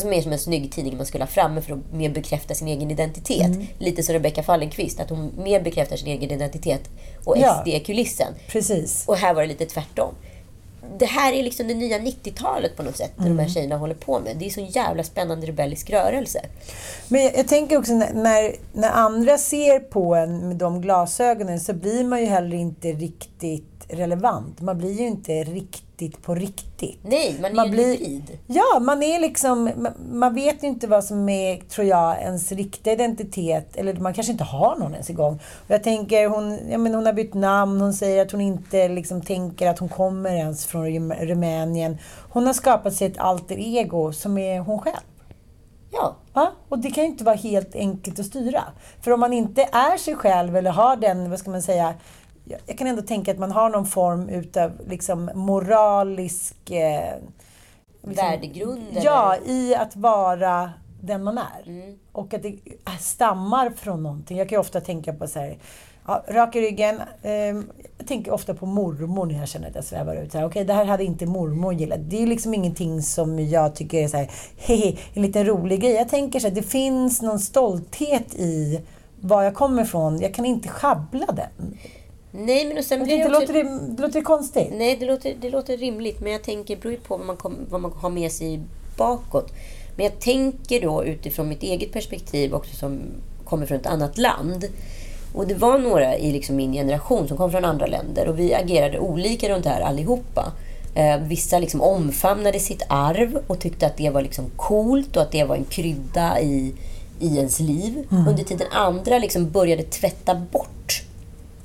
[SPEAKER 2] Som mer som en snygg tidning man skulle ha framme för att mer bekräfta sin egen identitet.
[SPEAKER 1] Mm.
[SPEAKER 2] Lite som Rebecca Fallenkvist, att hon mer bekräftar sin egen identitet och
[SPEAKER 1] Ja.
[SPEAKER 2] SD-kulissen.
[SPEAKER 1] Precis.
[SPEAKER 2] Och här var det lite tvärtom. Det här är liksom det nya 90-talet på något sätt, det de
[SPEAKER 1] Mm.
[SPEAKER 2] här tjejerna håller på med. Det är så en jävla spännande rebellisk rörelse.
[SPEAKER 1] Men jag, jag tänker också när, när, när andra ser på en med de glasögonen så blir man ju heller inte riktigt relevant. Man blir ju inte riktigt på riktigt.
[SPEAKER 2] Nej, man är
[SPEAKER 1] Man blir-
[SPEAKER 2] hybrid.
[SPEAKER 1] Ja, man är liksom... man- Man vet ju inte vad som är, tror jag, ens riktiga identitet. Eller man kanske inte har någon ens igång. Och jag tänker, hon, ja, men hon har bytt namn. Hon säger att hon inte liksom tänker att hon kommer ens från Rum- Rumänien. Hon har skapat sig ett alter ego som är hon själv.
[SPEAKER 2] Ja,
[SPEAKER 1] Ja, och det kan ju inte vara helt enkelt att styra. För om man inte är sig själv eller har den, vad ska man säga, jag kan ändå tänka att man har någon form utav liksom moralisk... Eh, liksom,
[SPEAKER 2] värdegrund.
[SPEAKER 1] Ja,
[SPEAKER 2] eller-
[SPEAKER 1] i att vara den man är.
[SPEAKER 2] Mm.
[SPEAKER 1] Och att det stammar från någonting. Jag kan ju ofta tänka på så här, ja, rak i ryggen. ehm, jag tänker ofta på mormor när jag känner att jag svävar ut. Okej, det här hade inte mormor gillat. Det är liksom ingenting som jag tycker är så här, hehe, en liten rolig grej. Jag tänker så här, det finns någon stolthet i var jag kommer ifrån. Jag kan inte schabbla den.
[SPEAKER 2] Nej, men och sen
[SPEAKER 1] Jag
[SPEAKER 2] blir det också...
[SPEAKER 1] låter, det, det låter det konstigt?
[SPEAKER 2] Nej, det låter, det låter rimligt. Men jag tänker, det beror ju på vad man, kom, vad man har med sig bakåt. Men jag tänker då utifrån mitt eget perspektiv också som kommer från ett annat land. Och det var några i liksom min generation som kom från andra länder och vi agerade olika runt det här allihopa. Eh, vissa liksom omfamnade sitt arv och tyckte att det var liksom coolt och att det var en krydda i, i ens liv. Under tiden andra liksom började tvätta bort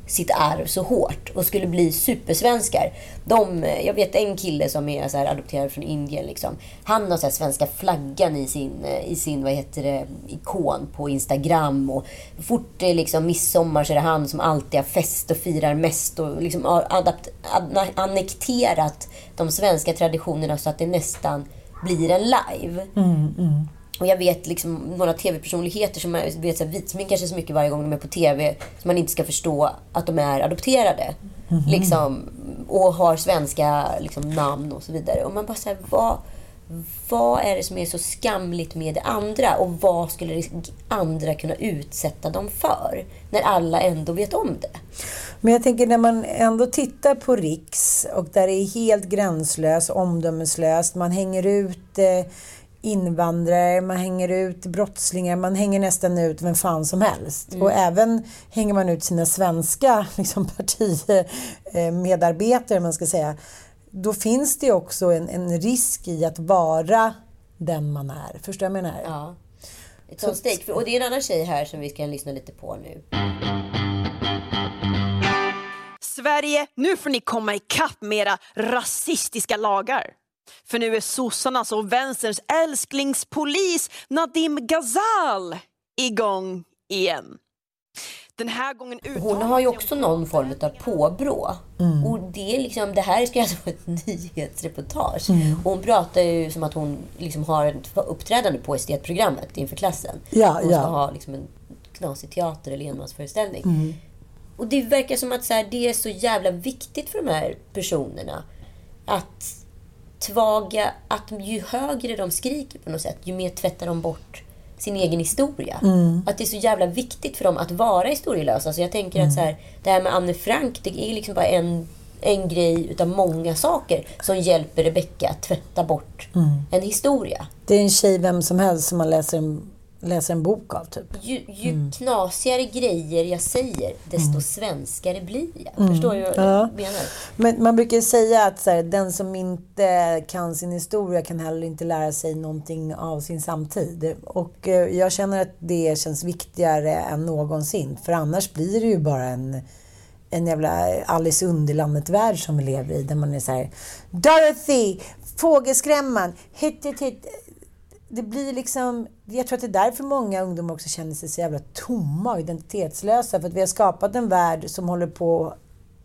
[SPEAKER 2] sitt arv så hårt och skulle bli supersvenskar. De, eh, jag vet en kille som är så här adopterad från Indien. Liksom. Han har så här svenska flaggan i sin, eh, i sin vad heter det, ikon på Instagram. Och fort det är liksom midsommar så är det han som alltid har fest och firar mest. Och liksom har adapt, ad, annekterat de svenska traditionerna så att det nästan blir en live. Mm, mm. Och jag vet liksom några tv-personligheter som är- vet, så här, vitsminkar sig så mycket varje gång de är på tv så man inte ska förstå att de är adopterade. Liksom, och har svenska liksom, namn och så vidare. Och man bara säger vad, vad är det som är så skamligt med det andra? Och vad skulle det andra kunna utsätta dem för? När alla ändå vet om det.
[SPEAKER 1] Men jag tänker när man ändå tittar på Riks och där det är helt gränslöst, omdömeslöst. Man hänger ut eh, invandrare, man hänger ut brottslingar, man hänger nästan ut vem fan som helst. Och även hänger man ut sina svenska liksom, partimedarbetare, man ska säga. Då finns det också en, en risk i att vara den man är. Förstår du vad jag menar?
[SPEAKER 2] Ja. Ett sånt stake. Och det är en annan tjej här som vi ska lyssna lite på nu.
[SPEAKER 5] Sverige, nu får ni komma ikapp med era rasistiska lagar. För nu är sossarnas och vänsterns älsklingspolis Nadim Ghazal igång igen. Den här gången
[SPEAKER 2] Hon har ju också någon form av påbrå. Och det, är liksom, det här ska alltså vara ett nyhetsreportage. Och hon pratar ju som att hon liksom har ett uppträdande på estetprogrammet inför klassen.
[SPEAKER 1] Ja,
[SPEAKER 2] hon ska
[SPEAKER 1] ja.
[SPEAKER 2] ha liksom en knasig teater eller enmansföreställning. Och det verkar som att så här, det är så jävla viktigt för de här personerna att tvaga, att ju högre de skriker på något sätt, ju mer tvättar de bort sin egen historia. Att det är så jävla viktigt för dem att vara historielösa. Så jag tänker att så här, det här med Anne Frank, det är liksom bara en, en grej utav många saker som hjälper Rebecca att tvätta bort en historia.
[SPEAKER 1] Det är en tjej vem som helst som man läser en, läser en bok av, typ.
[SPEAKER 2] Ju, ju knasigare grejer jag säger, desto svenskare blir jag. Förstår du vad jag menar?
[SPEAKER 1] Men man brukar säga att så här, den som inte kan sin historia kan heller inte lära sig någonting av sin samtid. Och eh, jag känner att det känns viktigare än någonsin. För annars blir det ju bara en, en jävla Alice Underlandet-värld som vi lever i. Där man är så här, Dorothy! Fågelskrämman! Hit, hit, hit. Det blir liksom... Jag tror att det är därför många ungdomar också känner sig så jävla tomma och identitetslösa. För att vi har skapat en värld som håller på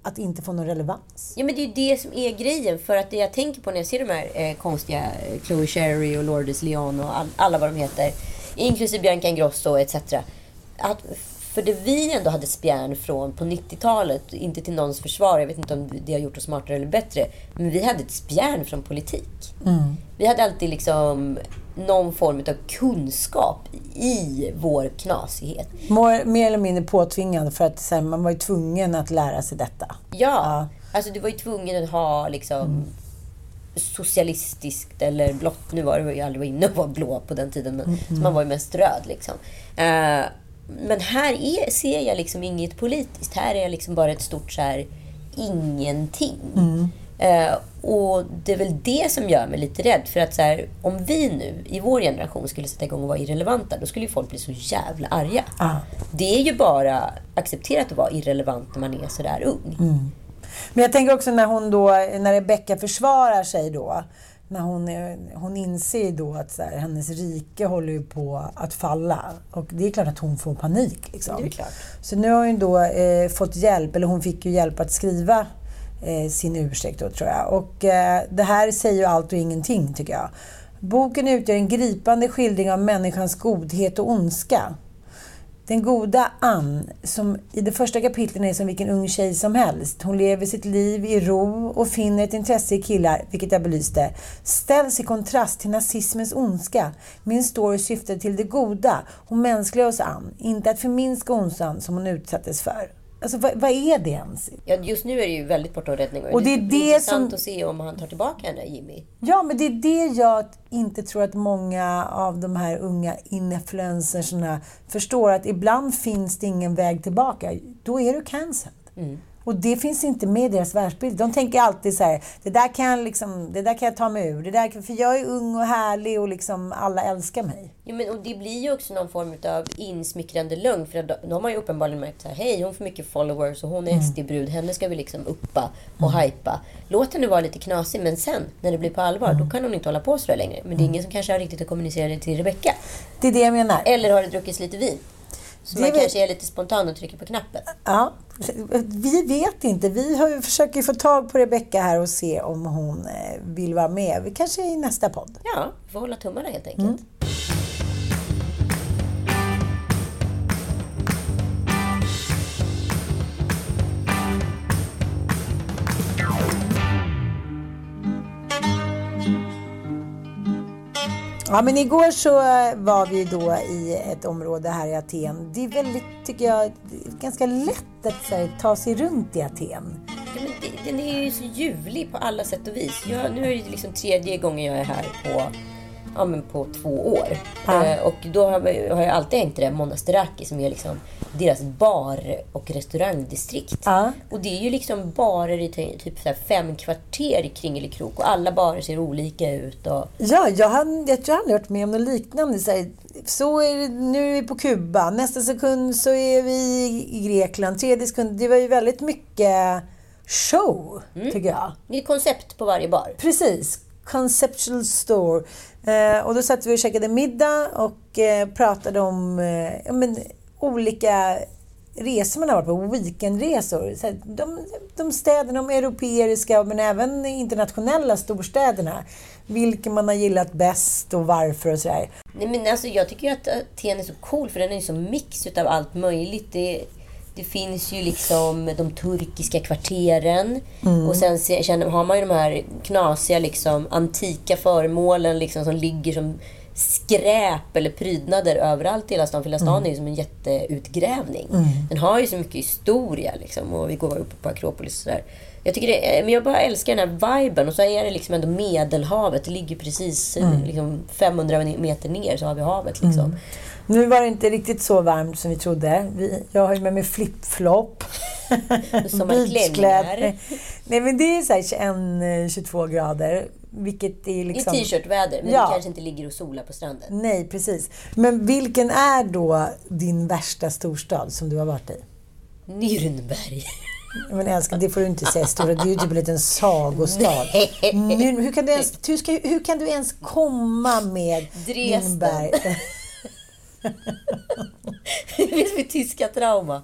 [SPEAKER 1] att inte få någon relevans.
[SPEAKER 2] Ja men det är ju det som är grejen. För att det jag tänker på när jag ser de här eh, konstiga eh, Chloe Sherry och Lourdes Leon och all, alla vad de heter. Inklusive Bianca Ingrosso etc. Att, för det vi ändå hade spjärn från på 90-talet, inte till någons försvar, jag vet inte om det har gjort oss smartare eller bättre. Men vi hade ett spjärn från politik. Vi hade alltid liksom någon form av kunskap i vår knasighet.
[SPEAKER 1] Mer, eller mindre påtvingande för att här, man var ju tvungen att lära sig detta.
[SPEAKER 2] Ja, alltså du var ju tvungen att ha liksom socialistiskt eller blått. Nu var det ju aldrig inne att vara blå på den tiden, men så man var ju mest röd liksom. Eh, men här är, ser jag liksom inget politiskt. Här är jag liksom bara ett stort så här ingenting. Eh, och det är väl det som gör mig lite rädd. För att så här, om vi nu i vår generation skulle sätta igång och vara irrelevanta, då skulle ju folk bli så jävla arga. Det är ju bara accepterat att vara irrelevant när man är sådär ung.
[SPEAKER 1] Men jag tänker också när hon då, när Rebecca försvarar sig då. När hon, är- hon inser då att så här, hennes rike håller på att falla. Och det är klart att hon får panik. Liksom. Så nu har hon då eh, fått hjälp, eller hon fick ju hjälp att skriva eh, sin ursäkt då tror jag. Och eh, det här säger ju allt och ingenting tycker jag. Boken utgör en gripande skildring av människans godhet och ondska. Den goda Ann, som i det första kapitlet är som vilken ung tjej som helst. Hon lever sitt liv i ro och finner ett intresse i killar, vilket jag belyste. Ställs i kontrast till nazismens ondska. Min story syftar till det goda och mänskliga hos Ann, inte att förminska ondskan som hon utsattes för. Alltså vad, vad är det ens?
[SPEAKER 2] Ja, just nu är det ju väldigt bortom räddning.
[SPEAKER 1] Och det är det
[SPEAKER 2] intressant
[SPEAKER 1] som-
[SPEAKER 2] att se om han tar tillbaka henne, Jimmy.
[SPEAKER 1] Ja, men det är det jag inte tror att många av de här unga influencersna förstår. Att ibland finns det ingen väg tillbaka. Då är du cancelled.
[SPEAKER 2] Mm.
[SPEAKER 1] Och det finns inte med i deras världsbild. De tänker alltid så här, det där kan jag, liksom, det där kan jag ta mig ur. Det där, kan- för jag är ung och härlig och liksom alla älskar mig.
[SPEAKER 2] Ja, men, och det blir ju också någon form av insmickrande lögn. För då har ju uppenbarligen märkt så här, hej hon får mycket followers och hon är SD-brud. Henne ska vi liksom uppa och hypa. Låt henne vara lite knasig, men sen när det blir på allvar, då kan hon inte hålla på så där längre. Men det är ingen som kanske har riktigt att kommunicera det till Rebecca.
[SPEAKER 1] Det är det jag menar.
[SPEAKER 2] Eller har det druckits lite vin. Så
[SPEAKER 1] Det
[SPEAKER 2] man kanske är lite spontan och trycker på knappen.
[SPEAKER 1] Ja, vi vet inte. Vi har, försöker få tag på Rebecca här och se om hon eh, vill vara med. Vi kanske i nästa podd.
[SPEAKER 2] Ja, vi får hålla tummarna helt enkelt.
[SPEAKER 1] Ja, men igår så eh, var vi då i ett område här i Aten. Det är väldigt, tycker jag, ganska lätt att här, ta sig runt i Aten.
[SPEAKER 2] Ja, men det, den är ju så ljuvlig på alla sätt och vis. Jag, nu är det liksom tredje gången jag är här på, ja, men på två år.
[SPEAKER 1] Ja.
[SPEAKER 2] Eh, och då har, jag alltid hängt det här Monasteraki som är liksom deras bar och restaurangdistrikt.
[SPEAKER 1] Ja.
[SPEAKER 2] Och det är ju liksom barer i ty- typ så fem kvarter i Kringelikrok och alla barer ser olika ut. Och,
[SPEAKER 1] Ja, jag, har, jag tror jag aldrig varit med om något liknande. Så, här, så är det, nu är vi på Kuba, nästa sekund så är vi i- Grekland, tredje sekund. Det var ju väldigt mycket show, tycker jag.
[SPEAKER 2] det är koncept på varje bar.
[SPEAKER 1] Precis. Conceptual store. Eh, och då satt vi och käkade middag och eh, pratade om eh, ja, men, olika resor man har varit på, weekendresor. Så här, de, de städerna, de europeiska men även internationella storstäderna. Vilka man har gillat bäst och varför och sådär.
[SPEAKER 2] Nej, men alltså, jag tycker ju att eh, Aten är så cool för den är ju så mix utav allt möjligt. Det, det finns ju liksom de turkiska kvarteren. Och sen se, känner, har man ju de här knasiga liksom, antika föremålen liksom, som ligger som skräp eller prydnader överallt i hela stan. För hela stan är ju som en jätteutgrävning. Den har ju så mycket historia. Liksom, och vi går uppe på Akropolis och sådär. Jag, tycker det, är- men jag bara älskar den här viben. Och så är det liksom ändå Medelhavet. Det ligger precis eh, liksom 500 meter ner så har vi havet. Liksom.
[SPEAKER 1] Nu var det inte riktigt så varmt som vi trodde. Vi, jag har ju med mig flip-flop.
[SPEAKER 2] Sommarklänningar.
[SPEAKER 1] Nej men det är så här 21-22 grader. Vilket är
[SPEAKER 2] I
[SPEAKER 1] liksom...
[SPEAKER 2] t-shirtväder, men
[SPEAKER 1] Ja.
[SPEAKER 2] vi kanske inte ligger och solar på stranden.
[SPEAKER 1] Nej, precis. Men vilken är då din värsta storstad som du har varit i?
[SPEAKER 2] Nürnberg.
[SPEAKER 1] Men älskling, det får du inte säga stora. Det är ju typ en liten sagostad. Hur, kan du ens, hur, ska, hur kan du ens komma med
[SPEAKER 2] Dresden.
[SPEAKER 1] Nürnberg?
[SPEAKER 2] Det finns mitt tyska trauma.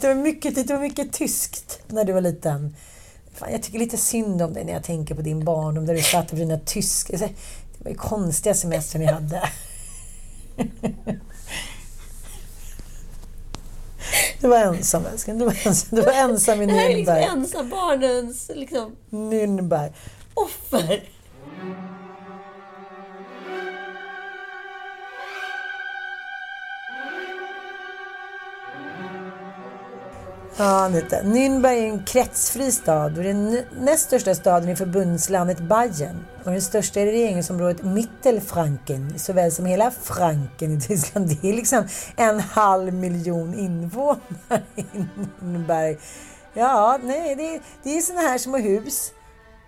[SPEAKER 1] Det var, mycket, det var mycket tyskt när du var liten. Fan, jag tycker lite synd om dig när jag tänker på din barndom där du satt på dina tyska... Det var ju konstiga semestrar ni hade. Du var ensam älskling. Du var ensam, du var ensam i
[SPEAKER 2] Det här är liksom
[SPEAKER 1] Nürnberg.
[SPEAKER 2] ensambarnens liksom,
[SPEAKER 1] Nürnberg.
[SPEAKER 2] offer.
[SPEAKER 1] Ja, Anita. Nürnberg är en kretsfri stad och den näst största staden i förbundslandet Bayern och den största i regeringsområdet Mittelfranken såväl som hela Franken i Tyskland. Det är liksom en halv miljon invånare i Nürnberg. Ja, nej, det är, det är såna här små hus.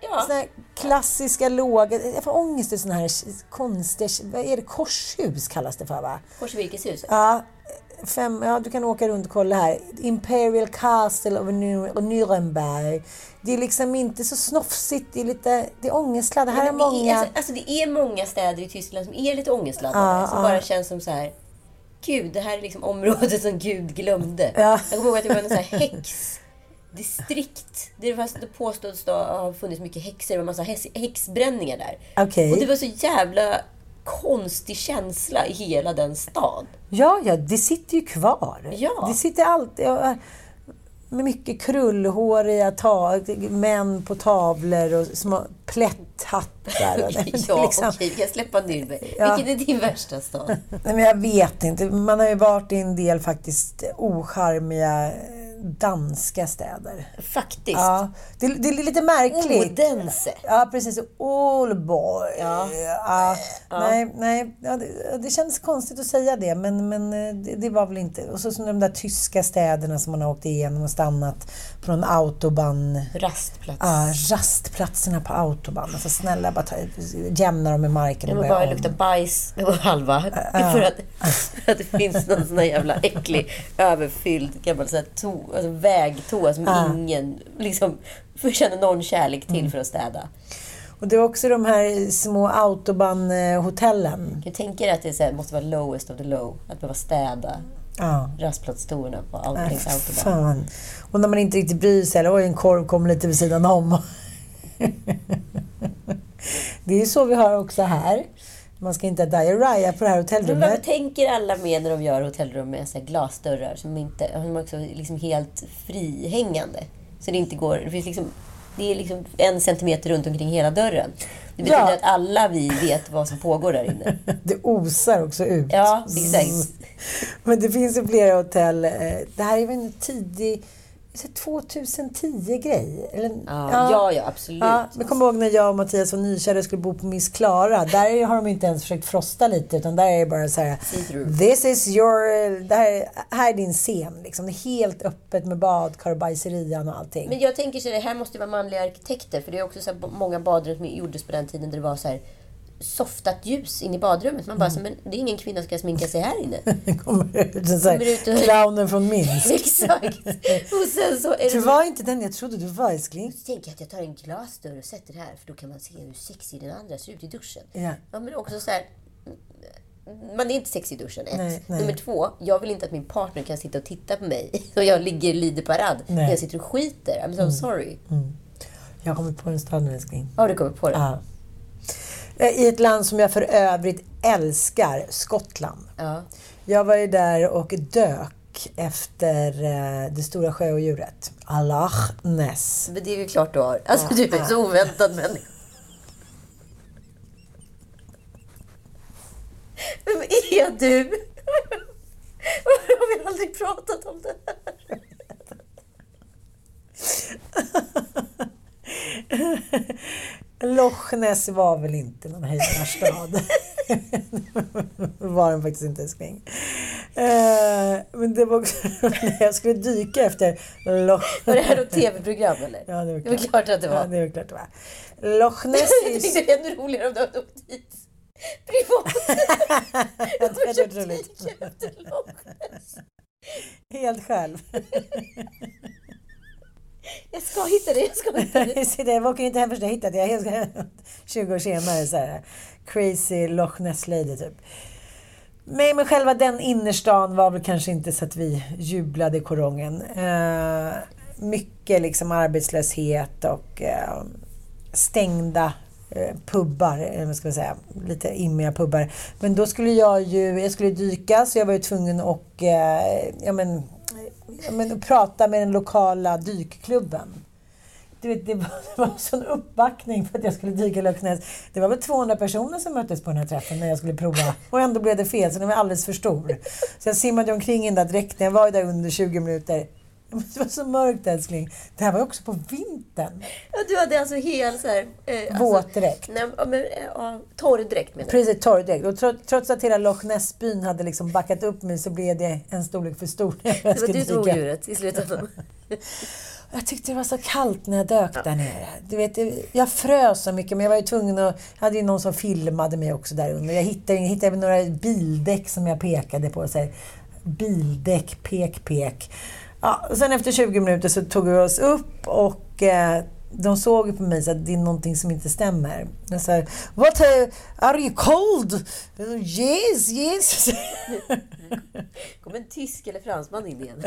[SPEAKER 2] Ja.
[SPEAKER 1] Såna här klassiska låga... Jag får ångest i såna här konstiga... Vad är det? Korshus kallas det för va?
[SPEAKER 2] Korsvirkeshuset.
[SPEAKER 1] Ja, fem, ja, du kan åka runt och kolla här. Imperial Castle of Nür- Nürnberg. Det är liksom inte så snofsigt. Det är lite det är ångestladdat. Här är
[SPEAKER 2] det, är,
[SPEAKER 1] många...
[SPEAKER 2] alltså, alltså, det är många städer i Tyskland som är lite ångestladdade.
[SPEAKER 1] Ja,
[SPEAKER 2] som
[SPEAKER 1] ja.
[SPEAKER 2] bara känns som så här. Gud, det här är liksom området som Gud glömde.
[SPEAKER 1] Ja.
[SPEAKER 2] Jag kommer ihåg att det var en sån här häxdistrikt. Det, var, det påstås då ha funnits mycket häxor och en massa häx, häxbränningar där.
[SPEAKER 1] Okej.
[SPEAKER 2] Och det var så jävla konstig känsla i hela den stan.
[SPEAKER 1] Ja, ja, det sitter ju kvar.
[SPEAKER 2] Ja.
[SPEAKER 1] Det sitter alltid... Med mycket krullhåriga ta- män på tavlor och små plätt hattar. Och det,
[SPEAKER 2] Ja,
[SPEAKER 1] liksom-
[SPEAKER 2] okej, vi kan släppa Nürnberg.
[SPEAKER 1] Ja.
[SPEAKER 2] Vilken är din värsta stad?
[SPEAKER 1] Nej, men jag vet inte. Man har ju varit i en del faktiskt ocharmiga danska städer.
[SPEAKER 2] Faktiskt.
[SPEAKER 1] Ja, det, det är lite märkligt.
[SPEAKER 2] Odense.
[SPEAKER 1] Ja, precis. Ålborg.
[SPEAKER 2] Ja.
[SPEAKER 1] Ja. Nej, nej. Ja, det, det kändes konstigt att säga det, men, men eh, det, det var väl inte... Och så som de där tyska städerna som man har åkt igenom och stannat på någon autobahn.
[SPEAKER 2] Rastplats.
[SPEAKER 1] Ja, rastplatserna på autobahn. Alltså snälla, bara ta, jämna dem med marken och börja
[SPEAKER 2] bara
[SPEAKER 1] om.
[SPEAKER 2] lukta bajs med halva. För att, för att det finns någon sån här jävla äcklig, överfylld gammal så här to, alltså vägtoa som
[SPEAKER 1] Ja.
[SPEAKER 2] ingen liksom, känna någon kärlek till för att städa.
[SPEAKER 1] Och det är också de här små autobahnhotellen.
[SPEAKER 2] Jag tänker att det så här, måste vara lowest of the low. Att behöva städa
[SPEAKER 1] Ja.
[SPEAKER 2] rastplatstoerna på
[SPEAKER 1] Nej,
[SPEAKER 2] längs autobahn.
[SPEAKER 1] Och när man inte riktigt bryr sig, eller oj, en korv kom lite vid sidan om. det är ju så vi har också här. Man ska inte ha diarrhea på det här
[SPEAKER 2] Men varför
[SPEAKER 1] hotellrummet.
[SPEAKER 2] tänker alla med när de gör hotellrum med så glasdörrar som inte också är liksom helt frihängande? Så det inte går... Det, finns liksom, det är liksom en centimeter runt omkring hela dörren. Det betyder
[SPEAKER 1] Ja.
[SPEAKER 2] att alla vi vet vad som pågår där inne.
[SPEAKER 1] Det osar också ut.
[SPEAKER 2] Ja, exakt.
[SPEAKER 1] Men det finns ju flera hotell. eh, Det här är väl en tidig... så här 2010-grej? Eller,
[SPEAKER 2] Ja, ja, ja, absolut.
[SPEAKER 1] Ja, men kom ihåg när jag och Mattias och skulle bo på Miss Klara. Där har de inte ens försökt frosta lite utan där är det bara så här. This is your... Det här, här är din scen. Liksom. Det är helt öppet med badkar och bajserian och allting.
[SPEAKER 2] Men jag tänker så här, det här måste vara manliga arkitekter. För det är också så här, många badrum som gjordes på den tiden där det var så här softat ljus in i badrummet. Man bara,
[SPEAKER 1] Mm.
[SPEAKER 2] så, men det är ingen kvinna som ska sminka sig här inne.
[SPEAKER 1] kommer ut
[SPEAKER 2] Kommer ut och-
[SPEAKER 1] clownen från Minsk.
[SPEAKER 2] Exakt. Och sen så är
[SPEAKER 1] Du var inte den jag trodde du var älskling.
[SPEAKER 2] Så tänker jag att jag tar en glasdörr och sätter här för då kan man se hur sexig den andra ser ut i duschen.
[SPEAKER 1] Ja.
[SPEAKER 2] men också så här. Man är inte sexig i duschen, ett.
[SPEAKER 1] Nej, nej.
[SPEAKER 2] Nummer två, jag vill inte att min partner kan sitta och titta på mig och jag ligger lider parad
[SPEAKER 1] Nej.
[SPEAKER 2] jag sitter och skiter. I'm so sorry.
[SPEAKER 1] Jag har kommit på en stad nu älskling.
[SPEAKER 2] Har du kommit på det?
[SPEAKER 1] Ja. Eh, I ett land som jag för övrigt älskar, Skottland.
[SPEAKER 2] Ja.
[SPEAKER 1] Jag var ju där och dök efter eh, det stora sjöodjuret. Allah Ness.
[SPEAKER 2] Men det är ju klart du har. Alltså du är så oväntad människa. Vem är du? Varför har vi aldrig pratat om det här?
[SPEAKER 1] Loch Ness var väl inte någon höjdarstad. var den faktiskt inte älskling. Eh, men det var också när jag skulle dyka efter Loch
[SPEAKER 2] Var det här något tv-program eller?
[SPEAKER 1] Ja, det var
[SPEAKER 2] Det var klart att det var.
[SPEAKER 1] Ja, det var klart det var. Loch Ness är
[SPEAKER 2] Jag tyckte det var ännu roligare om du hade åkt dit privat.
[SPEAKER 1] Det hade
[SPEAKER 2] försökt
[SPEAKER 1] roligt.
[SPEAKER 2] dyka efter Loch Ness.
[SPEAKER 1] Helt själv.
[SPEAKER 2] Jag ska hitta det, jag ska hitta det.
[SPEAKER 1] Så det, jag åker inte hem förrän jag hittat det. Jag ska 20 år senare så här, crazy Loch Ness lady typ. Nej, men själva den innerstan var väl kanske inte så att vi jublade i korongen. Eh, mycket liksom arbetslöshet och eh, stängda eh, pubbar, eller vad ska man säga, lite immiga pubbar. Men då skulle jag ju, jag skulle dyka så jag var ju tvungen att eh, ja, men, men, prata med den lokala dykklubben. Du vet, det var, det var sån uppbackning för att jag skulle dyka i Loch Det var väl 200 personer som möttes på den här träffen när jag skulle prova. Och ändå blev det fel, så den var alldeles för stor. Så jag simmade omkring i den där dräkten. Jag var ju där under 20 minuter. Det var så mörkt älskling. Det här var ju också på vintern.
[SPEAKER 2] Ja, du hade alltså hel så här... Eh,
[SPEAKER 1] Våtdräkt.
[SPEAKER 2] Alltså, nej, ja, men, eh, ja, torrdräkt menar du?
[SPEAKER 1] Precis, torrdräkt. Och tro- trots att hela Loch Ness-byn hade liksom backat upp mig så blev det en storlek för stor. jag
[SPEAKER 2] Det var du som odjuret i slutändan.
[SPEAKER 1] Jag tyckte det var så kallt när jag dök där nere. Du vet, jag frös så mycket men jag var ju tvungen att... Jag hade ju någon som filmade mig också där under. Jag hittade, jag hittade några bildäck som jag pekade på. Så här, bildäck, pek, pek. Ja, sen efter 20 minuter så tog vi oss upp och eh, de såg på mig att det är någonting som inte stämmer. Jag sa, What are you cold? Yes, yes.
[SPEAKER 2] kom en tysk eller fransman in igen.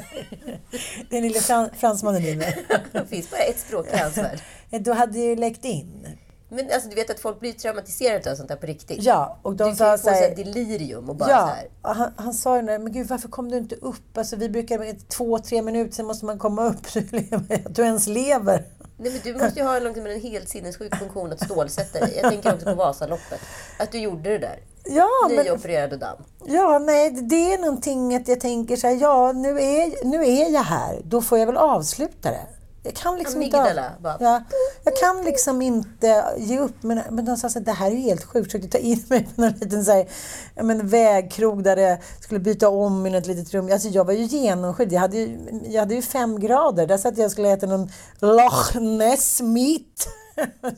[SPEAKER 1] Den lille fran- fransmannen i mig.
[SPEAKER 2] Det finns bara ett språk i hans värld.
[SPEAKER 1] Då hade det läckt in.
[SPEAKER 2] Men alltså, du vet att folk blir traumatiserade av sånt där på riktigt.
[SPEAKER 1] Ja, och de
[SPEAKER 2] du
[SPEAKER 1] sa
[SPEAKER 2] kan ju få så
[SPEAKER 1] här,
[SPEAKER 2] här delirium och bara
[SPEAKER 1] ja,
[SPEAKER 2] så här.
[SPEAKER 1] han, han sa ju men gud varför kom du inte upp? Alltså vi brukar två, tre minuter, sen måste man komma upp. Att du ens lever.
[SPEAKER 2] Nej, men du måste ju ha liksom en helt sinnessjuk funktion att stålsätta dig. Jag tänker också på Vasaloppet. Att du gjorde det där.
[SPEAKER 1] Ja, men,
[SPEAKER 2] Nyopererad och damm.
[SPEAKER 1] ja, nej, det är någonting att jag tänker så här, ja, nu är, nu är jag här. Då får jag väl avsluta det. Jag kan liksom inte... Av, ja, jag kan liksom inte ge upp. Men, men de sa här, det här är ju helt sjukt. Försökte ta in mig på någon liten så här, men, vägkrog där jag skulle byta om i något litet rum. Alltså, jag var ju genomskinlig. Jag hade ju, jag hade ju fem grader. Där satt jag och skulle äta någon Loch Ness meat.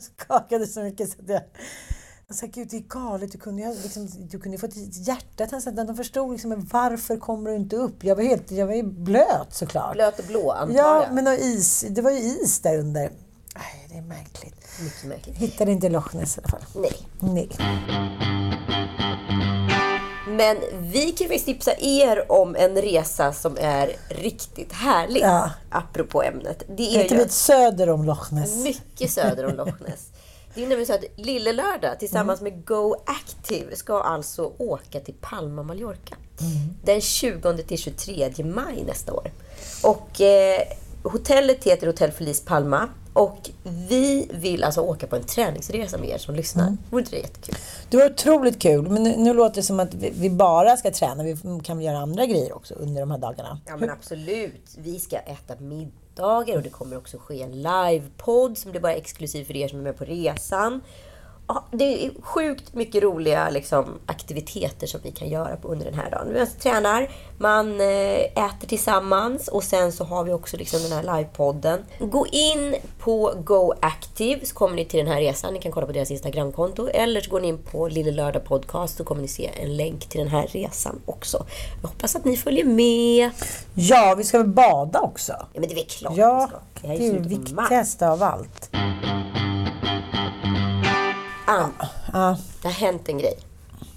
[SPEAKER 1] Skakade så mycket så att jag... Jag sa, Gud, det är galet. Du kunde ju liksom, du kunde fått ett hjärta. Sen, de förstod liksom, men varför kommer du inte upp? Jag var, helt, jag var ju blöt såklart.
[SPEAKER 2] Blöt och blå, antar
[SPEAKER 1] Ja,
[SPEAKER 2] jag.
[SPEAKER 1] men och is, det var ju is där under. Nej, det är märkligt.
[SPEAKER 2] Mycket märkligt.
[SPEAKER 1] Hittade inte Loch Ness i alla fall.
[SPEAKER 2] Nej.
[SPEAKER 1] Nej.
[SPEAKER 2] Men vi kan faktiskt tipsa er om en resa som är riktigt härlig.
[SPEAKER 1] Ja.
[SPEAKER 2] Apropå ämnet. Det är ju
[SPEAKER 1] bit söder om Loch Ness.
[SPEAKER 2] mycket söder om Loch Ness. Det är nämligen så att Lille Lördag tillsammans
[SPEAKER 1] Mm.
[SPEAKER 2] med Go Active ska alltså åka till Palma, Mallorca.
[SPEAKER 1] Mm.
[SPEAKER 2] Den 20 till 23 maj nästa år. Och eh, hotellet heter Hotell Feliz Palma. Och vi vill alltså åka på en träningsresa med er som lyssnar.
[SPEAKER 1] Mm.
[SPEAKER 2] Vore inte det jättekul?
[SPEAKER 1] Det var otroligt kul. Men nu, nu låter det som att vi, vi bara ska träna. Vi kan väl göra andra grejer också under de här dagarna.
[SPEAKER 2] Ja men absolut. Vi ska äta middagar och det kommer också ske en livepodd som blir bara exklusiv för er som är med på resan. Det är sjukt mycket roliga liksom, aktiviteter som vi kan göra på under den här dagen. Vi alltså tränar, man eh, äter tillsammans och sen så har vi också liksom den här livepodden. Gå in på Go Active så kommer ni till den här resan. Ni kan kolla på deras Instagramkonto. Eller så går ni in på Lille Lördag Podcast så kommer ni se en länk till den här resan också. Jag hoppas att ni följer med.
[SPEAKER 1] Ja, vi ska väl bada också?
[SPEAKER 2] Ja, men det är väl klart
[SPEAKER 1] Ja,
[SPEAKER 2] vi ska.
[SPEAKER 1] det
[SPEAKER 2] är
[SPEAKER 1] är det
[SPEAKER 2] maj.
[SPEAKER 1] viktigaste av allt.
[SPEAKER 2] Ann,
[SPEAKER 1] Ja,
[SPEAKER 2] det har hänt en grej.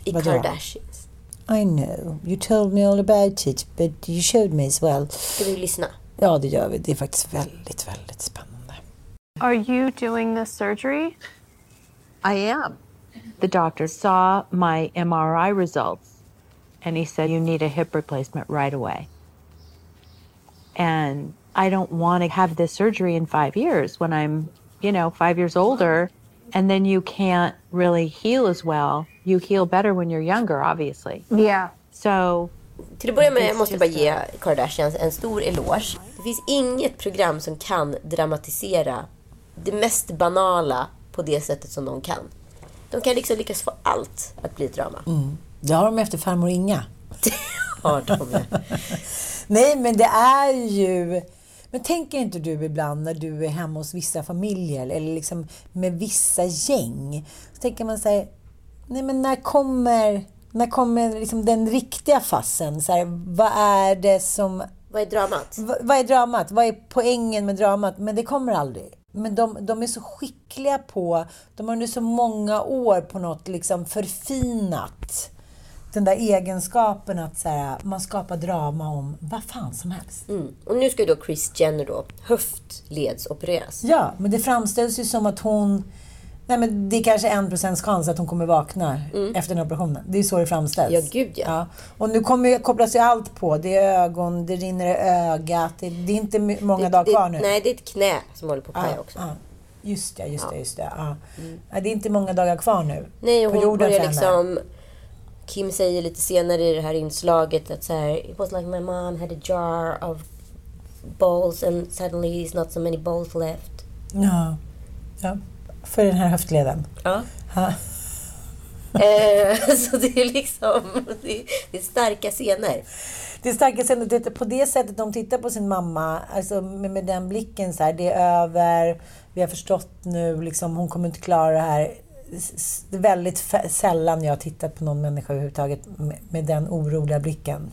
[SPEAKER 2] I
[SPEAKER 1] Vadå?
[SPEAKER 2] Kardashians.
[SPEAKER 1] I know. You told me all about it, but you showed me as well.
[SPEAKER 2] Ska vi lyssna?
[SPEAKER 1] Ja, det gör vi. Det är faktiskt väldigt, väldigt spännande.
[SPEAKER 6] Are you doing this surgery?
[SPEAKER 7] I am. The doctor saw my MRI results and he said, You need a hip replacement right away. And I don't want to have this surgery in five years when I'm, you know, five years older. And then you can't really heal as well. You heal better when you're younger, obviously.
[SPEAKER 6] Yeah.
[SPEAKER 7] So
[SPEAKER 2] Till att börja med måste jag bara ge Kardashians en stor eloge. Det finns inget program som kan dramatisera det mest banala på det sättet som de kan. De kan liksom lyckas få allt att bli ett drama.
[SPEAKER 1] Det har de efter farmor Inga.
[SPEAKER 2] Det har de.
[SPEAKER 1] Nej, men det är ju... Men tänker inte du ibland när du är hemma hos vissa familjer eller liksom med vissa gäng? Så tänker man så här, nej men när kommer, när kommer liksom den riktiga fasen? Så här, vad är det som...
[SPEAKER 2] Vad är dramat?
[SPEAKER 1] v- Vad är dramat? Vad är poängen med dramat? Men det kommer aldrig. Men de, de är så skickliga på... De har under så många år på något liksom förfinat den där egenskapen att så här, man skapar drama om vad fan som helst.
[SPEAKER 2] Mm. Och nu ska ju då Chris Jenner då höftledsopereras.
[SPEAKER 1] Ja, men det framställs ju som att hon... Nej, men det är kanske en procents chans att hon kommer vakna efter den operationen. Det är så det framställs.
[SPEAKER 2] Mm. Ja, gud, ja.
[SPEAKER 1] Och nu kommer ju, kopplas ju allt på. Det är ögon, det rinner i ögat. Det, det är inte många
[SPEAKER 2] Det-
[SPEAKER 1] dagar
[SPEAKER 2] det,
[SPEAKER 1] kvar nu.
[SPEAKER 2] Nej, det är ett knä som håller på att paja också.
[SPEAKER 1] Ja, just det, just det, just det. Ja. Ja, det är inte många dagar kvar nu.
[SPEAKER 2] Nej, och
[SPEAKER 1] på
[SPEAKER 2] hon
[SPEAKER 1] jorden
[SPEAKER 2] börjar liksom... Kim säger lite senare i det här inslaget att så här, It was like my mom had a jar of balls and suddenly there's not so many balls left.
[SPEAKER 1] Ja. ja. För den här höftleden.
[SPEAKER 2] Ja.
[SPEAKER 1] Ja.
[SPEAKER 2] Eh, så det är liksom... Det är, det är starka scener.
[SPEAKER 1] Det är starka scener. Det På det sättet de tittar på sin mamma, alltså med, med den blicken så här, det är över, vi har förstått nu, liksom, hon kommer inte klara det här. Det är väldigt sällan jag har tittat på någon människa överhuvudtaget med, med den oroliga blicken.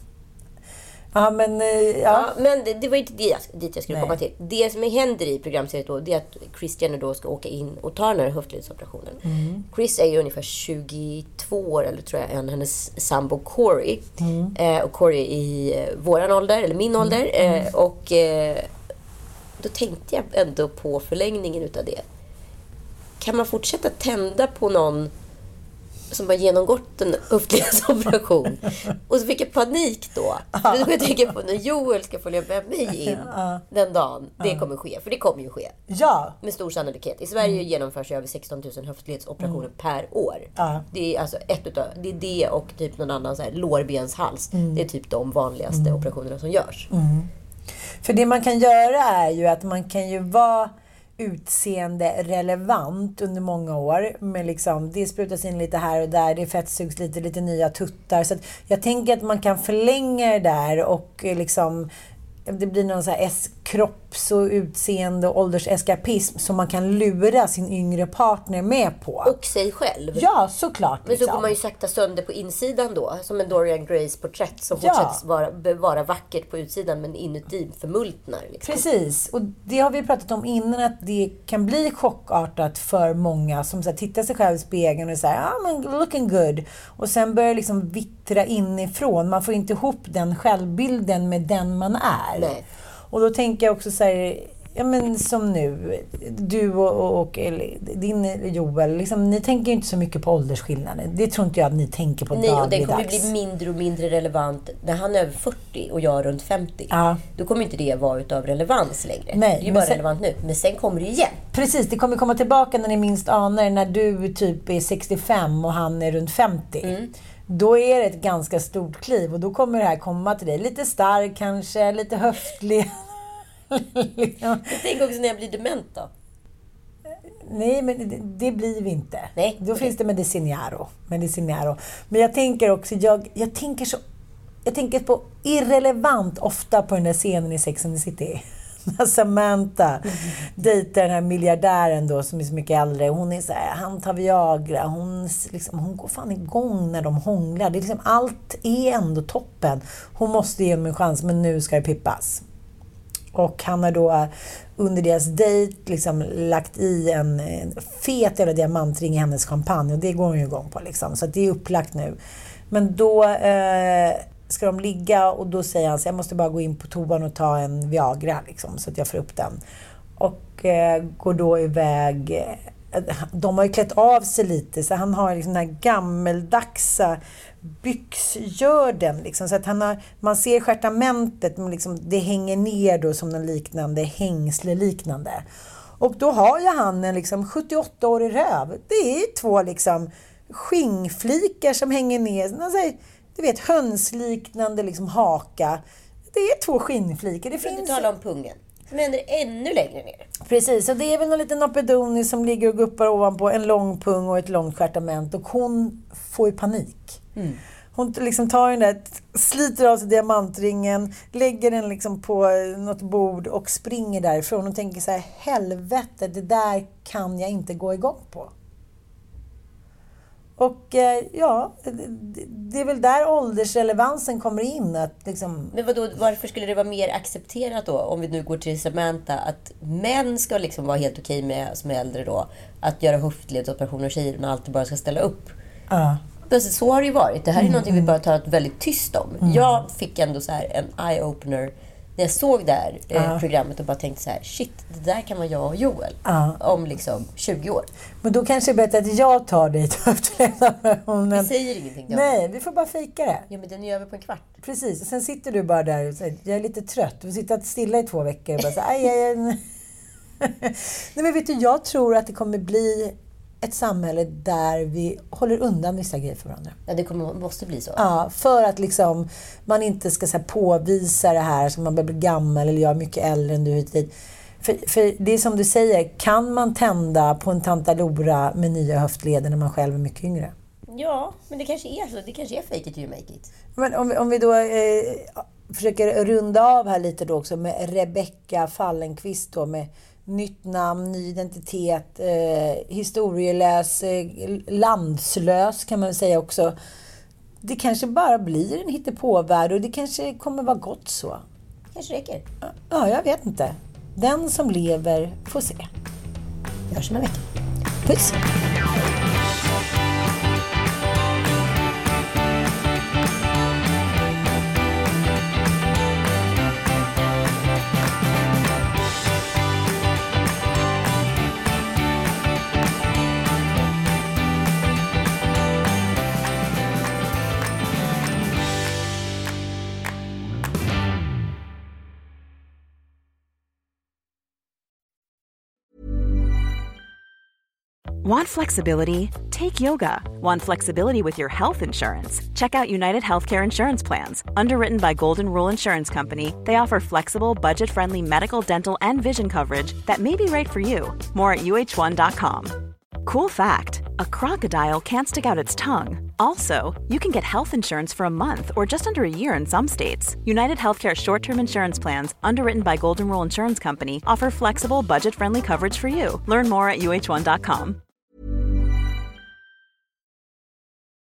[SPEAKER 1] Ja, men... eh,
[SPEAKER 2] Ja.
[SPEAKER 1] Ja.
[SPEAKER 2] men det, det var inte det, dit jag skulle
[SPEAKER 1] Nej.
[SPEAKER 2] komma till. Det som händer i programserien då, det är att Chris Jenner då ska åka in och ta den här höftledsoperationen.
[SPEAKER 1] Mm.
[SPEAKER 2] Chris är ju ungefär 22 år, eller tror jag, än hennes sambo Corey.
[SPEAKER 1] Mm.
[SPEAKER 2] Eh, och Corey är i eh, våran ålder, eller min ålder. Eh, och eh, då tänkte jag ändå på förlängningen utav det. Kan man fortsätta tända på någon som har genomgått en höftledsoperation. Och så fick jag panik då. För då jag tänka på när Joel ska följa med mig in den dagen. Det kommer ske. För det kommer ju ske.
[SPEAKER 1] Ja,
[SPEAKER 2] Med stor sannolikhet. I Sverige genomförs ju över 16 000 höftledsoperationer per år.
[SPEAKER 1] Ja.
[SPEAKER 2] Det är alltså ett utav, det är det och typ någon annan så här lårbenshals. Det är typ de vanligaste operationerna som görs.
[SPEAKER 1] För det man kan göra är ju att man kan ju vara utseende relevant under många år. Men liksom, det sprutas in lite här och där, det fettsugs lite, lite nya tuttar. Så att jag tänker att man kan förlänga det där och eh, liksom det blir någon så här s-kropp kropps och utseende och ålderseskapism som man kan lura sin yngre partner med på.
[SPEAKER 2] Och sig själv.
[SPEAKER 1] ja, såklart.
[SPEAKER 2] Men så
[SPEAKER 1] liksom.
[SPEAKER 2] går man ju sakta sönder på insidan då. Som en Dorian Grays porträtt som
[SPEAKER 1] Ja.
[SPEAKER 2] fortsätter vara, vackert på utsidan men inuti förmultnar. Liksom.
[SPEAKER 1] Precis, och det har vi pratat om innan att det kan bli chockartat för många som så här, tittar sig själv i spegeln och säger ah, men looking good. Och sen börjar liksom vittra inifrån. Man får inte ihop den självbilden med den man är.
[SPEAKER 2] Nej.
[SPEAKER 1] Och då tänker jag också så här, ja men som nu, du och, och din Joel, liksom, ni tänker ju inte så mycket på åldersskillnaden. Det tror inte jag att ni tänker på
[SPEAKER 2] Nej, och det kommer
[SPEAKER 1] dagligdags.
[SPEAKER 2] bli mindre och mindre relevant när han är över 40 och jag är runt 50.
[SPEAKER 1] Ja.
[SPEAKER 2] Då kommer inte det vara utav relevans längre.
[SPEAKER 1] Nej,
[SPEAKER 2] det är ju bara
[SPEAKER 1] sen-
[SPEAKER 2] relevant nu. Men sen kommer det igen.
[SPEAKER 1] Precis, det kommer komma tillbaka när ni minst anar när du typ är 65 och han är runt 50.
[SPEAKER 2] Mm.
[SPEAKER 1] Då är det ett ganska stort kliv och då kommer det här komma till dig. Lite stark kanske, lite höftlig. Liksom.
[SPEAKER 2] Tänk också när jag blir dement då.
[SPEAKER 1] Nej, men det, det blir vi inte.
[SPEAKER 2] Nej,
[SPEAKER 1] Då finns det medicinaro. medicinaro. Men jag tänker också, jag, jag tänker så... Jag tänker på irrelevant ofta på den där scenen i Sex and the City. När Samantha dejtar den här miljardären då som är så mycket äldre. Hon är så här, han tar Viagra. Hon, liksom, hon går fan igång när de hånglar. Det är liksom, allt är ändå toppen. Hon måste ge honom en chans, men nu ska det pippas. Och han har då eh, under deras dejt liksom lagt i en, en fet jävla diamantring i hennes champagne och det går hon ju igång på. Liksom. Så att det är upplagt nu. Men då eh, ska de ligga och då säger han så jag måste bara gå in på toan och ta en Viagra liksom, så att jag får upp den. Och eh, går då iväg eh, de har ju klätt av sig lite så han har liksom den här gammeldagsa byxgörden. Liksom, så att han har, man ser stjärtamentet, men liksom, det hänger ner då som någon liknande hängsle-liknande. Och då har ju han en liksom 78-årig röv. Det är två liksom skingflikar som hänger ner. Alltså, du vet hönsliknande liksom haka. Det är två skinnflikar. Det finns...
[SPEAKER 2] inte tala om pungen. Som händer ännu längre ner.
[SPEAKER 1] Precis, och det är väl någon liten Nopedoni som ligger och guppar ovanpå en lång pung och ett långt stjärtament och hon får ju panik. Hon liksom tar den där, sliter av sig diamantringen, lägger den liksom på något bord och springer därifrån och tänker så här, helvete, det där kan jag inte gå igång på. Och eh, ja, det- det är väl där åldersrelevansen kommer in. Att liksom,
[SPEAKER 2] Men vadå, varför skulle det vara mer accepterat då, om vi nu går till Samantha, att män ska liksom vara helt okej med, som är äldre då, att göra höftledsoperationer och tjejerna alltid bara ska ställa upp?
[SPEAKER 1] ja.
[SPEAKER 2] Alltså, så har det ju varit. Det här är
[SPEAKER 1] Mm,
[SPEAKER 2] någonting vi bara talat väldigt tyst om. Jag fick ändå så här en eye-opener när jag såg det här eh, programmet och bara tänkte så här, shit, det där kan vara jag och Joel.
[SPEAKER 1] Ja.
[SPEAKER 2] Om liksom 20 år.
[SPEAKER 1] Men då kanske det är bättre att jag tar dig till.
[SPEAKER 2] Vi säger ingenting till
[SPEAKER 1] Nej, vi får bara fika det.
[SPEAKER 2] Ja, men den är över på en kvart.
[SPEAKER 1] Precis, sen sitter du bara där och säger jag är lite trött. Du sitter stilla i två veckor och bara så, aj, aj, aj. Nej men vet du, jag tror att det kommer bli ett samhälle där vi håller undan vissa grejer för varandra.
[SPEAKER 2] Ja, det kommer, måste bli så.
[SPEAKER 1] Ja, för att liksom man inte ska så här, påvisa det här som man börjar bli gammal eller jag är mycket äldre än du hit. För, för det är som du säger, kan man tända på en tantalora med nya höftleder när man själv är mycket yngre?
[SPEAKER 2] Ja, men det kanske är så. Det kanske är fake it you make it.
[SPEAKER 1] Men om, vi- om vi då eh, försöker runda av här lite då också med Rebecka Fallenkvist då med nytt namn, ny identitet, eh, historielös, eh, landslös kan man säga också. Det kanske bara blir en hittepåvärld och det kanske kommer vara gott så.
[SPEAKER 2] kanske räcker.
[SPEAKER 1] Ja, jag vet inte. Den som lever får se.
[SPEAKER 2] Vi hörs om en vecka.
[SPEAKER 1] Puss!
[SPEAKER 8] Want flexibility? Take yoga. Want flexibility with your health insurance? Check out United Healthcare Insurance Plans. Underwritten by Golden Rule Insurance Company, they offer flexible, budget friendly medical, dental, and vision coverage that may be right for you. More at uh1.com. Cool fact a crocodile can't stick out its tongue. Also, you can get health insurance for a month or just under a year in some states. United Healthcare short term insurance plans, underwritten by Golden Rule Insurance Company, offer flexible, budget friendly coverage for you. Learn more at uh1.com.